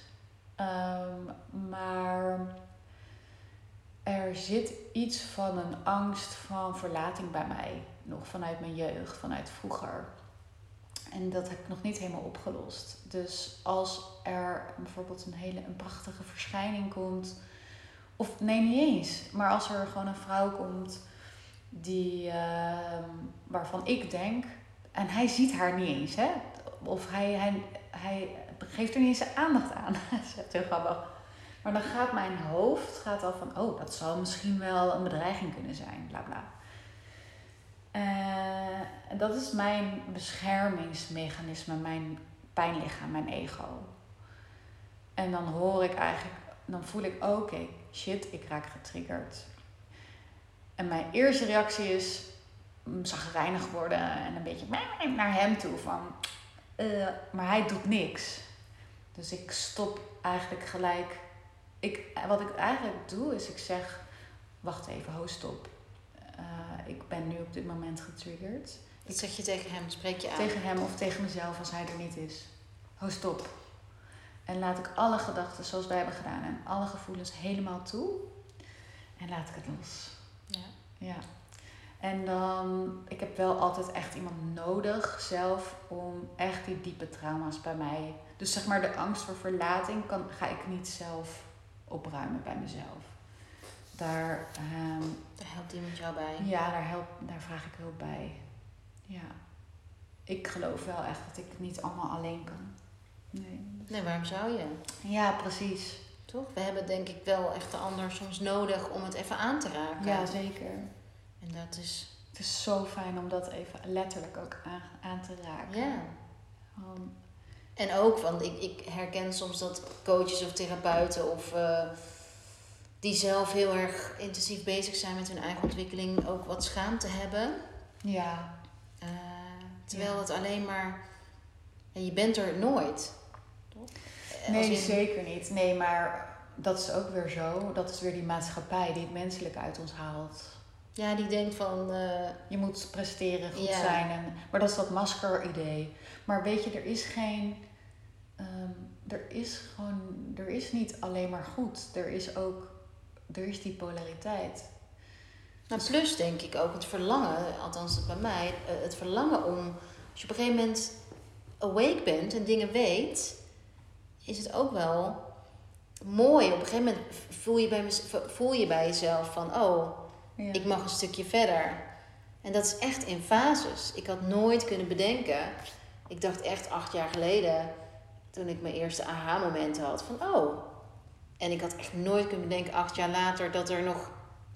[SPEAKER 2] Ehm, maar er zit iets van een angst van verlating bij mij. Nog vanuit mijn jeugd, vanuit vroeger. En dat heb ik nog niet helemaal opgelost. Dus als er bijvoorbeeld een hele een prachtige verschijning komt, of nee, niet eens, maar als er gewoon een vrouw komt die, ehm, waarvan ik denk, en hij ziet haar niet eens, hè? of hij, hij, hij geeft er niet eens aandacht aan. dat is heel grappig. Maar dan gaat mijn hoofd gaat al van, oh, dat zal misschien wel een bedreiging kunnen zijn, bla bla. Uh, dat is mijn beschermingsmechanisme, mijn pijnlichaam, mijn ego. En dan hoor ik eigenlijk, dan voel ik, oké, shit, ik raak getriggerd. En mijn eerste reactie is mm, zagrijnig worden en een beetje naar hem toe van, uh, maar hij doet niks. Dus ik stop eigenlijk gelijk. Ik, wat ik eigenlijk doe, is ik zeg, wacht even, ho, stop. Uh, ik ben nu op dit moment getriggerd.
[SPEAKER 1] Wat zeg je tegen hem? Spreek je aan?
[SPEAKER 2] Tegen hem of tegen mezelf als hij er niet is. Ho, stop. En laat ik alle gedachten zoals wij hebben gedaan en alle gevoelens helemaal toe. En laat ik het los. Ja. ja. En dan, ik heb wel altijd echt iemand nodig zelf om echt die diepe trauma's bij mij. Dus zeg maar de angst voor verlating kan, ga ik niet zelf opruimen bij mezelf. Daar, um,
[SPEAKER 1] daar helpt iemand jou bij?
[SPEAKER 2] Ja, daar, help, daar vraag ik hulp bij. Ja. Ik geloof wel echt dat ik het niet allemaal alleen kan.
[SPEAKER 1] Nee. Nee, waarom zou je?
[SPEAKER 2] Ja, precies.
[SPEAKER 1] Toch? We hebben denk ik wel echt de ander soms nodig om het even aan te raken.
[SPEAKER 2] Ja, zeker.
[SPEAKER 1] En dat is...
[SPEAKER 2] Het is zo fijn om dat even letterlijk ook aan, aan te raken.
[SPEAKER 1] Ja. Um, en ook, want ik, ik herken soms dat coaches of therapeuten of... Uh, die zelf heel erg intensief bezig zijn met hun eigen ontwikkeling, ook wat schaamte hebben.
[SPEAKER 2] Ja.
[SPEAKER 1] Uh, terwijl het alleen maar. je bent er nooit.
[SPEAKER 2] Toch? Nee, zeker niet. Nee, maar dat is ook weer zo. Dat is weer die maatschappij die het menselijk uit ons haalt.
[SPEAKER 1] Ja, die denkt van... Uh,
[SPEAKER 2] je moet presteren, goed zijn. En, maar dat is dat masker-idee. Maar weet je, er is geen... Um, er is gewoon... Er is niet alleen maar goed. Er is ook er is die polariteit.
[SPEAKER 1] Nou, plus denk ik ook het verlangen, althans bij mij, eh, het verlangen om, als je op een gegeven moment awake bent en dingen weet, is het ook wel mooi. Op een gegeven moment voel je bij, voel je bij jezelf van, oh, ik mag een stukje verder. En dat is echt in fases. Ik had nooit kunnen bedenken. Ik dacht echt acht jaar geleden, toen ik mijn eerste aha-momenten had, van, oh, en ik had echt nooit kunnen bedenken, acht jaar later, dat er nog,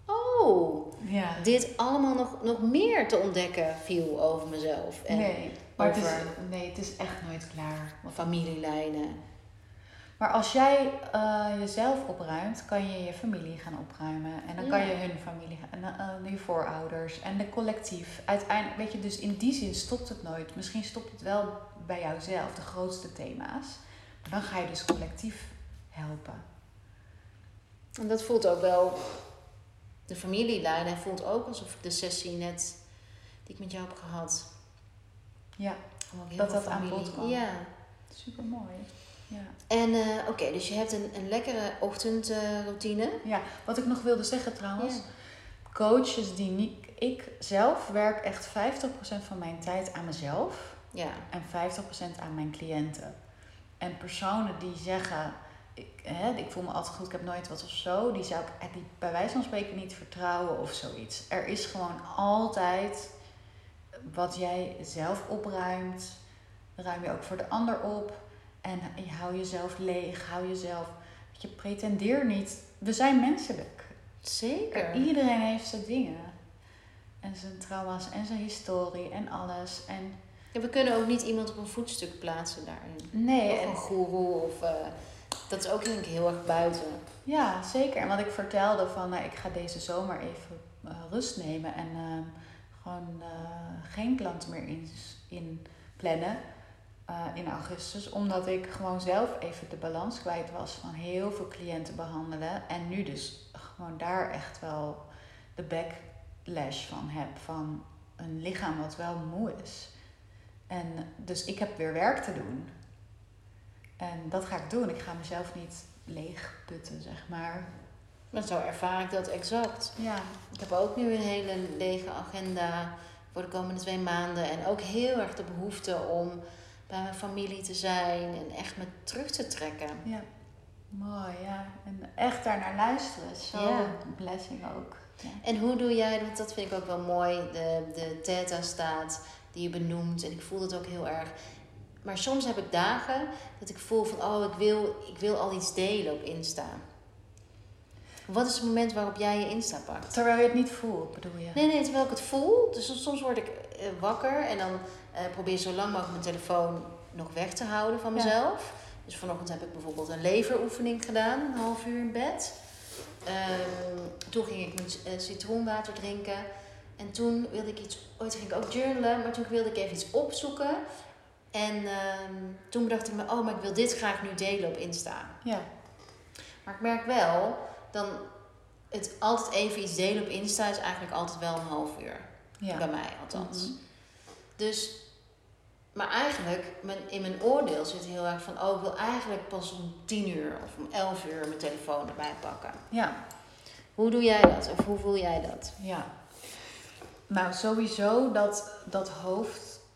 [SPEAKER 1] oh, ja. dit allemaal nog, nog meer te ontdekken viel over mezelf.
[SPEAKER 2] En nee, maar over, het is, nee, het is echt nooit klaar.
[SPEAKER 1] Familielijnen.
[SPEAKER 2] Maar als jij uh, jezelf opruimt, kan je je familie gaan opruimen. En dan kan je hun familie en uh, je voorouders en de collectief. Uiteindelijk, weet je, dus in die zin stopt het nooit. Misschien stopt het wel bij jouzelf, de grootste thema's. Maar dan ga je dus collectief helpen.
[SPEAKER 1] En dat voelt ook wel, de familielijn, en voelt ook alsof ik de sessie net, die ik met jou heb gehad.
[SPEAKER 2] Ja, dat dat aan bod kwam.
[SPEAKER 1] Ja.
[SPEAKER 2] Super mooi. Ja.
[SPEAKER 1] En uh, oké, dus je hebt een, een lekkere ochtendroutine.
[SPEAKER 2] Uh, ja, wat ik nog wilde zeggen trouwens. Coaches die niet. Ik zelf werk echt 50% van mijn tijd aan mezelf.
[SPEAKER 1] Ja.
[SPEAKER 2] En 50% aan mijn cliënten. En personen die zeggen ik, hè, ik voel me altijd goed, ik heb nooit wat of zo. Die zou ik die bij wijze van spreken niet vertrouwen of zoiets. Er is gewoon altijd wat jij zelf opruimt, ruim je ook voor de ander op. En je hou jezelf leeg, hou jezelf. Je pretendeer niet. We zijn menselijk.
[SPEAKER 1] Zeker.
[SPEAKER 2] Iedereen heeft zijn dingen. En zijn trauma's en zijn historie en alles. En
[SPEAKER 1] ja, we kunnen ook niet iemand op een voetstuk plaatsen daarin.
[SPEAKER 2] Nee.
[SPEAKER 1] Of een goeroe of... Uh dat is ook denk ik heel erg buiten.
[SPEAKER 2] Ja, zeker. En wat ik vertelde van, nou, ik ga deze zomer even uh, rust nemen en uh, gewoon uh, geen klanten meer in, in plannen in augustus. Omdat ik gewoon zelf even de balans kwijt was van heel veel cliënten behandelen. En nu dus gewoon daar echt wel de backlash van heb. Van een lichaam wat wel moe is. En dus ik heb weer werk te doen. En dat ga ik doen. Ik ga mezelf niet leeg putten, zeg maar.
[SPEAKER 1] Maar zo ervaar ik dat exact.
[SPEAKER 2] Ja.
[SPEAKER 1] Ik heb ook nu een hele lege agenda voor de komende twee maanden. En ook heel erg de behoefte om bij mijn familie te zijn en echt me terug te trekken.
[SPEAKER 2] Ja, mooi, ja. En echt daar naar luisteren. Zo
[SPEAKER 1] Ja.
[SPEAKER 2] een blessing ook. Ja.
[SPEAKER 1] En hoe doe jij, want dat vind ik ook wel mooi, de, de theta-staat die je benoemt. En ik voel dat ook heel erg. Maar soms heb ik dagen dat ik voel van, oh, ik wil, ik wil al iets delen op Insta. Wat is het moment waarop jij je Insta pakt?
[SPEAKER 2] Terwijl je het niet voelt, bedoel je?
[SPEAKER 1] Nee, nee, terwijl ik het voel. Dus soms- word ik eh, wakker en dan eh, probeer ik zo lang mogelijk mijn telefoon nog weg te houden van
[SPEAKER 2] Ja.
[SPEAKER 1] mezelf. Dus vanochtend heb ik bijvoorbeeld een leveroefening gedaan, een half uur in bed. Ehm, toen ging ik mijn eh, citroenwater drinken. En toen wilde ik iets, ooit ging ik ook journalen, maar toen wilde ik even iets opzoeken. En ehm, toen bedacht ik me, oh, maar ik wil dit graag nu delen op Insta.
[SPEAKER 2] Ja.
[SPEAKER 1] Maar ik merk wel, dan het altijd even iets delen op Insta is eigenlijk altijd wel een half uur.
[SPEAKER 2] ja.
[SPEAKER 1] Bij mij althans.
[SPEAKER 2] Mhm.
[SPEAKER 1] Dus, maar eigenlijk, mijn, in mijn oordeel zit heel erg van, oh, ik wil eigenlijk pas om 10 uur of om 11 uur mijn telefoon erbij pakken.
[SPEAKER 2] Ja.
[SPEAKER 1] Hoe doe jij dat? Of hoe voel jij dat?
[SPEAKER 2] Ja. Nou, sowieso dat, dat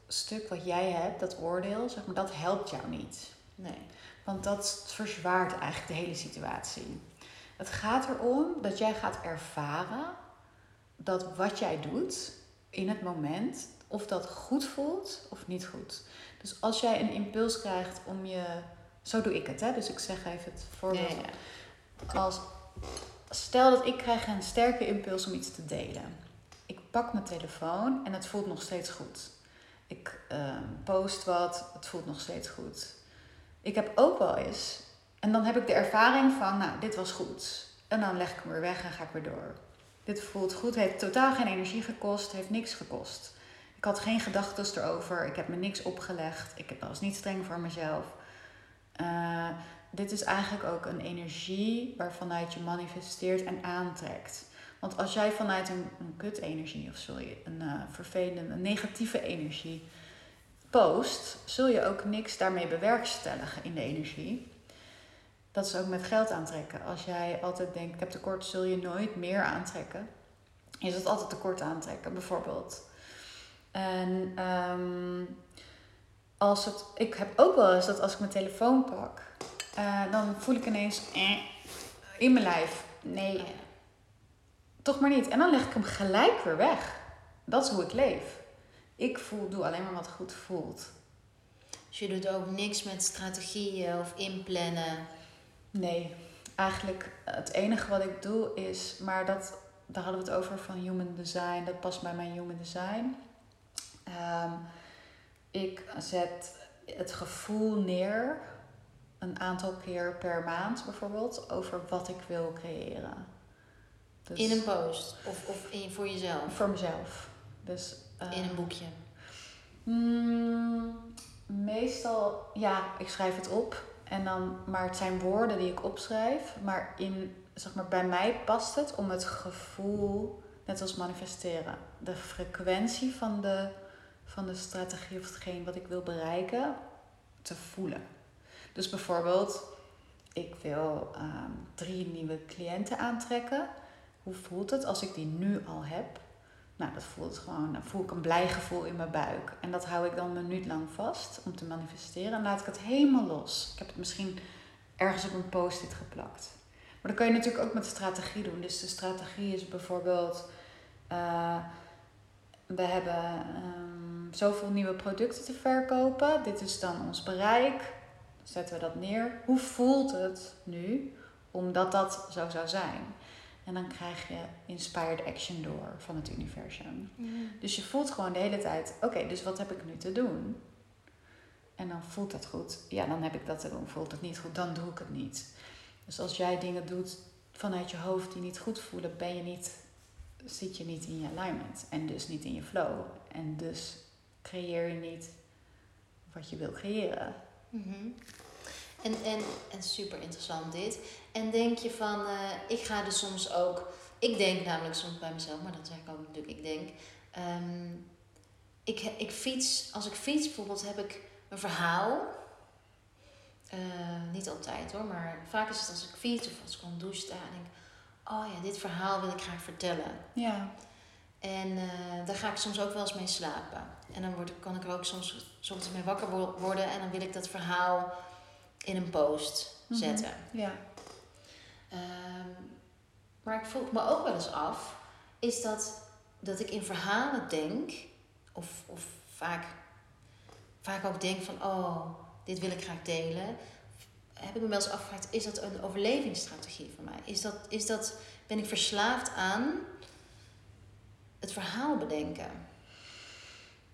[SPEAKER 2] hoofdstuk wat jij hebt, dat oordeel, zeg maar, dat helpt jou niet.
[SPEAKER 1] Nee.
[SPEAKER 2] Want dat verzwaart eigenlijk de hele situatie. Het gaat erom dat jij gaat ervaren dat wat jij doet in het moment, of dat goed voelt of niet goed. Dus als jij een impuls krijgt om je. Zo doe ik het, hè? Dus ik zeg even het voorbeeld.
[SPEAKER 1] Ja.
[SPEAKER 2] Als, stel dat ik krijg een sterke impuls om iets te delen. Ik pak mijn telefoon en het voelt nog steeds goed. Ik ehm, post wat, het voelt nog steeds goed. Ik heb ook wel eens, en dan heb ik de ervaring van, nou, dit was goed. En dan leg ik hem weer weg en ga ik weer door. Dit voelt goed, heeft totaal geen energie gekost, heeft niks gekost. Ik had geen gedachten erover, ik heb me niks opgelegd, ik was niet streng voor mezelf. Eh, dit is eigenlijk ook een energie waarvanuit je manifesteert en aantrekt. Want als jij vanuit een, een kut-energie, of sorry, een eh, vervelende, een negatieve energie post, zul je ook niks daarmee bewerkstelligen in de energie. Dat is ook met geld aantrekken. Als jij altijd denkt, ik heb tekort, zul je nooit meer aantrekken. Je zult altijd tekort aantrekken, bijvoorbeeld. En ehm, als ik heb ook wel eens dat als ik mijn telefoon pak, eh, dan voel ik ineens eh, in mijn lijf. Nee. Toch maar niet. En dan leg ik hem gelijk weer weg. Dat is hoe ik leef. Ik voel, doe alleen maar wat goed voelt.
[SPEAKER 1] Dus je doet ook niks met strategieën of inplannen.
[SPEAKER 2] Nee, eigenlijk het enige wat ik doe is, maar dat, daar hadden we het over van human design, dat past bij mijn human design. Ehm, ik zet het gevoel neer, een aantal keer per maand bijvoorbeeld, over wat ik wil creëren. Dus
[SPEAKER 1] In een post of, of in, voor jezelf.
[SPEAKER 2] Voor mezelf. Dus, eh,
[SPEAKER 1] In een boekje.
[SPEAKER 2] Mm, meestal, ja, ik schrijf het op. En dan, maar het zijn woorden die ik opschrijf. Maar, in, zeg maar bij mij past het om het gevoel, net als manifesteren, de frequentie van de, van de strategie of hetgeen wat ik wil bereiken, te voelen. Dus bijvoorbeeld, ik wil ehm, drie nieuwe cliënten aantrekken. Hoe voelt het als ik die nu al heb? Nou, dat voelt gewoon, dan voel ik een blij gevoel in mijn buik. En dat hou ik dan een minuut lang vast om te manifesteren. En laat ik het helemaal los. Ik heb het misschien ergens op een post-it geplakt. Maar dat kan je natuurlijk ook met strategie doen. Dus de strategie is bijvoorbeeld... eh, we hebben ehm, zoveel nieuwe producten te verkopen. Dit is dan ons bereik. Zetten we dat neer. Hoe voelt het nu omdat dat zo zou zijn? En dan krijg je inspired action door van het universum. Dus je voelt gewoon de hele tijd, oké, dus wat heb ik nu te doen? En dan voelt dat goed. Ja, dan heb ik dat te doen. Voelt het niet goed, dan doe ik het niet. Dus als jij dingen doet vanuit je hoofd die niet goed voelen, ben je niet, zit je niet in je alignment. En dus niet in je flow. En dus creëer je niet wat je wil creëren.
[SPEAKER 1] Mhm. En, en, en super interessant dit. En denk je van, eh, ik ga dus soms ook, ik denk namelijk soms bij mezelf, maar dat zeg ik ook natuurlijk, ik denk, ehm, ik, ik fiets, als ik fiets bijvoorbeeld heb ik een verhaal. Eh, niet altijd hoor, maar vaak is het als ik fiets of als ik onder douche sta en denk, oh ja, dit verhaal wil ik graag vertellen.
[SPEAKER 2] Ja.
[SPEAKER 1] En eh, daar ga ik soms ook wel eens mee slapen. En dan word, kan ik er ook soms, soms mee wakker wo- worden en dan wil ik dat verhaal in een post
[SPEAKER 2] Mhm.
[SPEAKER 1] zetten.
[SPEAKER 2] Ja.
[SPEAKER 1] Ehm, maar ik vroeg me ook wel eens af, is dat dat ik in verhalen denk, of, of vaak, vaak ook denk van, oh, dit wil ik graag delen. Heb ik me wel eens afgevraagd, is dat een overlevingsstrategie voor mij? Is dat, is dat, ben ik verslaafd aan het verhaal bedenken?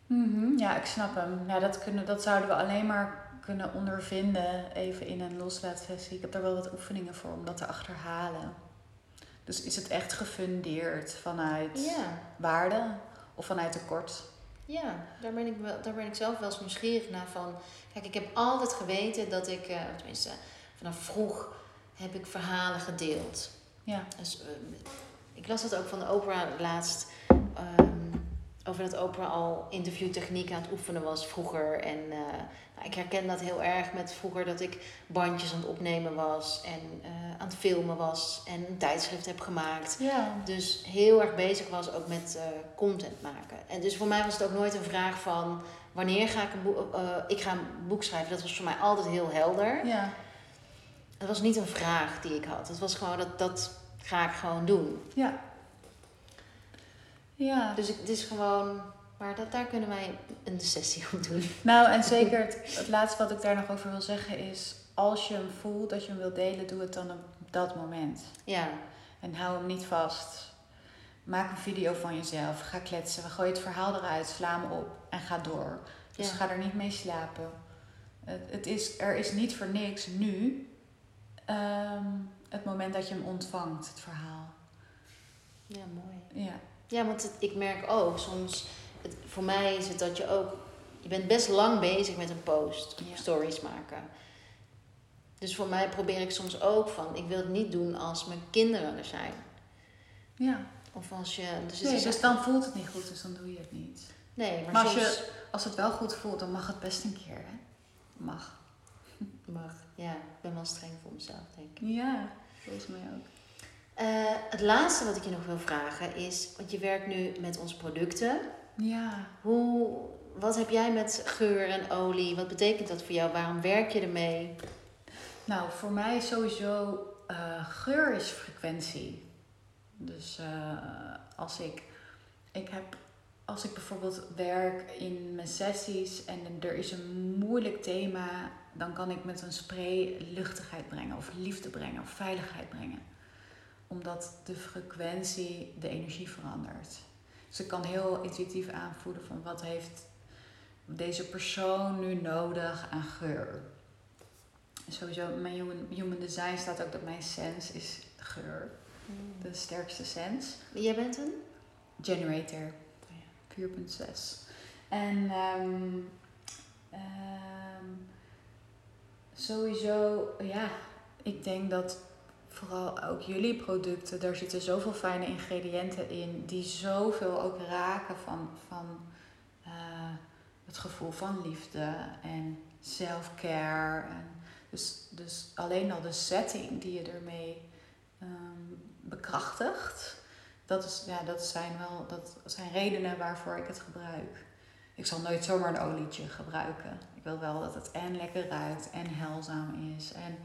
[SPEAKER 2] Mhm, Ja, ik snap hem. Ja, dat, kunnen, dat zouden we alleen maar kunnen ondervinden even in een loslaatsessie. Ik heb daar wel wat oefeningen voor om dat te achterhalen. Dus is het echt gefundeerd vanuit
[SPEAKER 1] Ja,
[SPEAKER 2] waarde of vanuit tekort?
[SPEAKER 1] ja daar, ben ik wel, daar ben ik zelf wel eens nieuwsgierig naar van. Kijk, ik heb altijd geweten dat ik, eh, tenminste vanaf vroeg, heb ik verhalen gedeeld.
[SPEAKER 2] Ja.
[SPEAKER 1] Dus, eh, ik las dat ook van de opera laatst. Over dat opera al interviewtechniek aan het oefenen was vroeger. En eh, nou, ik herken dat heel erg met vroeger dat ik bandjes aan het opnemen was. En eh, aan het filmen was. En een tijdschrift heb gemaakt.
[SPEAKER 2] Ja.
[SPEAKER 1] Dus heel erg bezig was ook met eh, content maken. En dus voor mij was het ook nooit een vraag van... Wanneer ga ik een boek... ik ga een boek schrijven. Dat was voor mij altijd heel helder.
[SPEAKER 2] Ja.
[SPEAKER 1] Het was niet een vraag die ik had. Het was gewoon dat, dat ga ik gewoon doen.
[SPEAKER 2] Ja. Ja.
[SPEAKER 1] Dus het is gewoon... Maar dat, daar kunnen wij een sessie op doen.
[SPEAKER 2] Nou, en zeker het, het laatste wat ik daar nog over wil zeggen is... als je hem voelt dat je hem wilt delen, doe het dan op dat moment.
[SPEAKER 1] Ja,
[SPEAKER 2] En hou hem niet vast. Maak een video van jezelf. Ga kletsen. Gooi het verhaal eruit. Sla hem op. En ga door. Dus
[SPEAKER 1] Ja.
[SPEAKER 2] ga er niet mee slapen. Het, het is, er is niet voor niks nu ehm, het moment dat je hem ontvangt, het verhaal.
[SPEAKER 1] ja mooi.
[SPEAKER 2] Ja.
[SPEAKER 1] Ja, want het- ik merk ook soms... Het, voor mij is het dat je ook... Je bent best lang bezig met een post.
[SPEAKER 2] Ja.
[SPEAKER 1] stories maken. Dus voor mij probeer ik soms ook van... Ik wil het niet doen als mijn kinderen er zijn.
[SPEAKER 2] ja.
[SPEAKER 1] Of als je... Dus
[SPEAKER 2] Nee, dus dan voelt het niet goed, dus dan doe je het niet.
[SPEAKER 1] Nee, maar,
[SPEAKER 2] Maar als
[SPEAKER 1] soms...
[SPEAKER 2] je- Als het wel goed voelt, dan mag het best een keer, hè? Mag.
[SPEAKER 1] Mag. Ja, ik ben wel streng voor mezelf, denk ik.
[SPEAKER 2] Ja, volgens mij ook.
[SPEAKER 1] Eh, het laatste wat ik je nog wil vragen is... Want je werkt nu met onze producten.
[SPEAKER 2] Ja.
[SPEAKER 1] Hoe, wat heb jij met geur en olie? Wat betekent dat voor jou? Waarom werk je ermee?
[SPEAKER 2] Nou, voor mij sowieso eh, geur is frequentie. Dus eh, als ik, ik heb, als ik bijvoorbeeld werk in mijn sessies en er is een moeilijk thema, dan kan ik met een spray luchtigheid brengen of liefde brengen of veiligheid brengen. Omdat de frequentie de energie verandert. Dus ik kan heel intuïtief aanvoelen van wat heeft deze persoon nu nodig aan geur. Sowieso, in mijn human, human design staat ook dat mijn sens is geur. De sterkste sens.
[SPEAKER 1] Jij bent een?
[SPEAKER 2] Generator. 4.6. En ehm, ehm, sowieso, ja, ik denk dat vooral ook jullie producten, daar zitten zoveel fijne ingrediënten in die zoveel ook raken van, van eh, het gevoel van liefde en self-care. En dus, dus alleen al de setting die je ermee ehm, bekrachtigt, dat, is, ja, dat, zijn wel, dat zijn redenen waarvoor ik het gebruik. Ik zal nooit zomaar een olietje gebruiken. Ik wil wel dat het en lekker ruikt en heilzaam is. En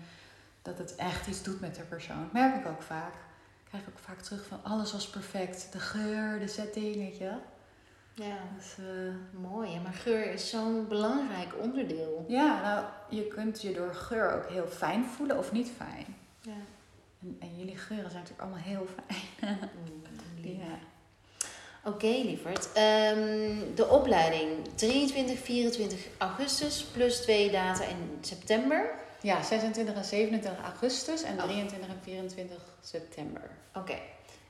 [SPEAKER 2] dat het echt iets doet met de persoon. Dat merk ik ook vaak. Ik krijg ook vaak terug van alles was perfect. De geur, de setting, weet je. wel.
[SPEAKER 1] Ja.
[SPEAKER 2] Dus, eh,
[SPEAKER 1] Mooi, maar geur is zo'n belangrijk onderdeel.
[SPEAKER 2] ja, nou, je kunt je door geur ook heel fijn voelen of niet fijn.
[SPEAKER 1] Ja.
[SPEAKER 2] En, en jullie geuren zijn natuurlijk allemaal heel fijn. Ja.
[SPEAKER 1] Oké, lieverd. Ehm, de opleiding 23, 24 augustus plus twee data in september.
[SPEAKER 2] Ja, 26 en 27 augustus en
[SPEAKER 1] Oh.
[SPEAKER 2] 23 en 24 september.
[SPEAKER 1] Oké.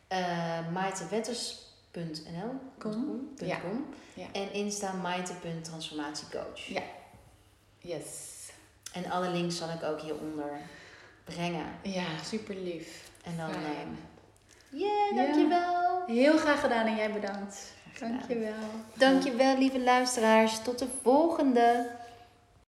[SPEAKER 1] Eh maitewetters.nl Com.
[SPEAKER 2] Ja.
[SPEAKER 1] En Insta maite.transformatiecoach.
[SPEAKER 2] Ja. Yes.
[SPEAKER 1] En alle links zal ik ook hieronder brengen.
[SPEAKER 2] Ja, super lief.
[SPEAKER 1] En dan...
[SPEAKER 2] Fijn.
[SPEAKER 1] ehm, Yeah,
[SPEAKER 2] Ja.
[SPEAKER 1] dankjewel.
[SPEAKER 2] Heel graag gedaan en jij bedankt.
[SPEAKER 1] gedaan.
[SPEAKER 2] Dankjewel.
[SPEAKER 1] Dankjewel, lieve luisteraars. Tot de volgende.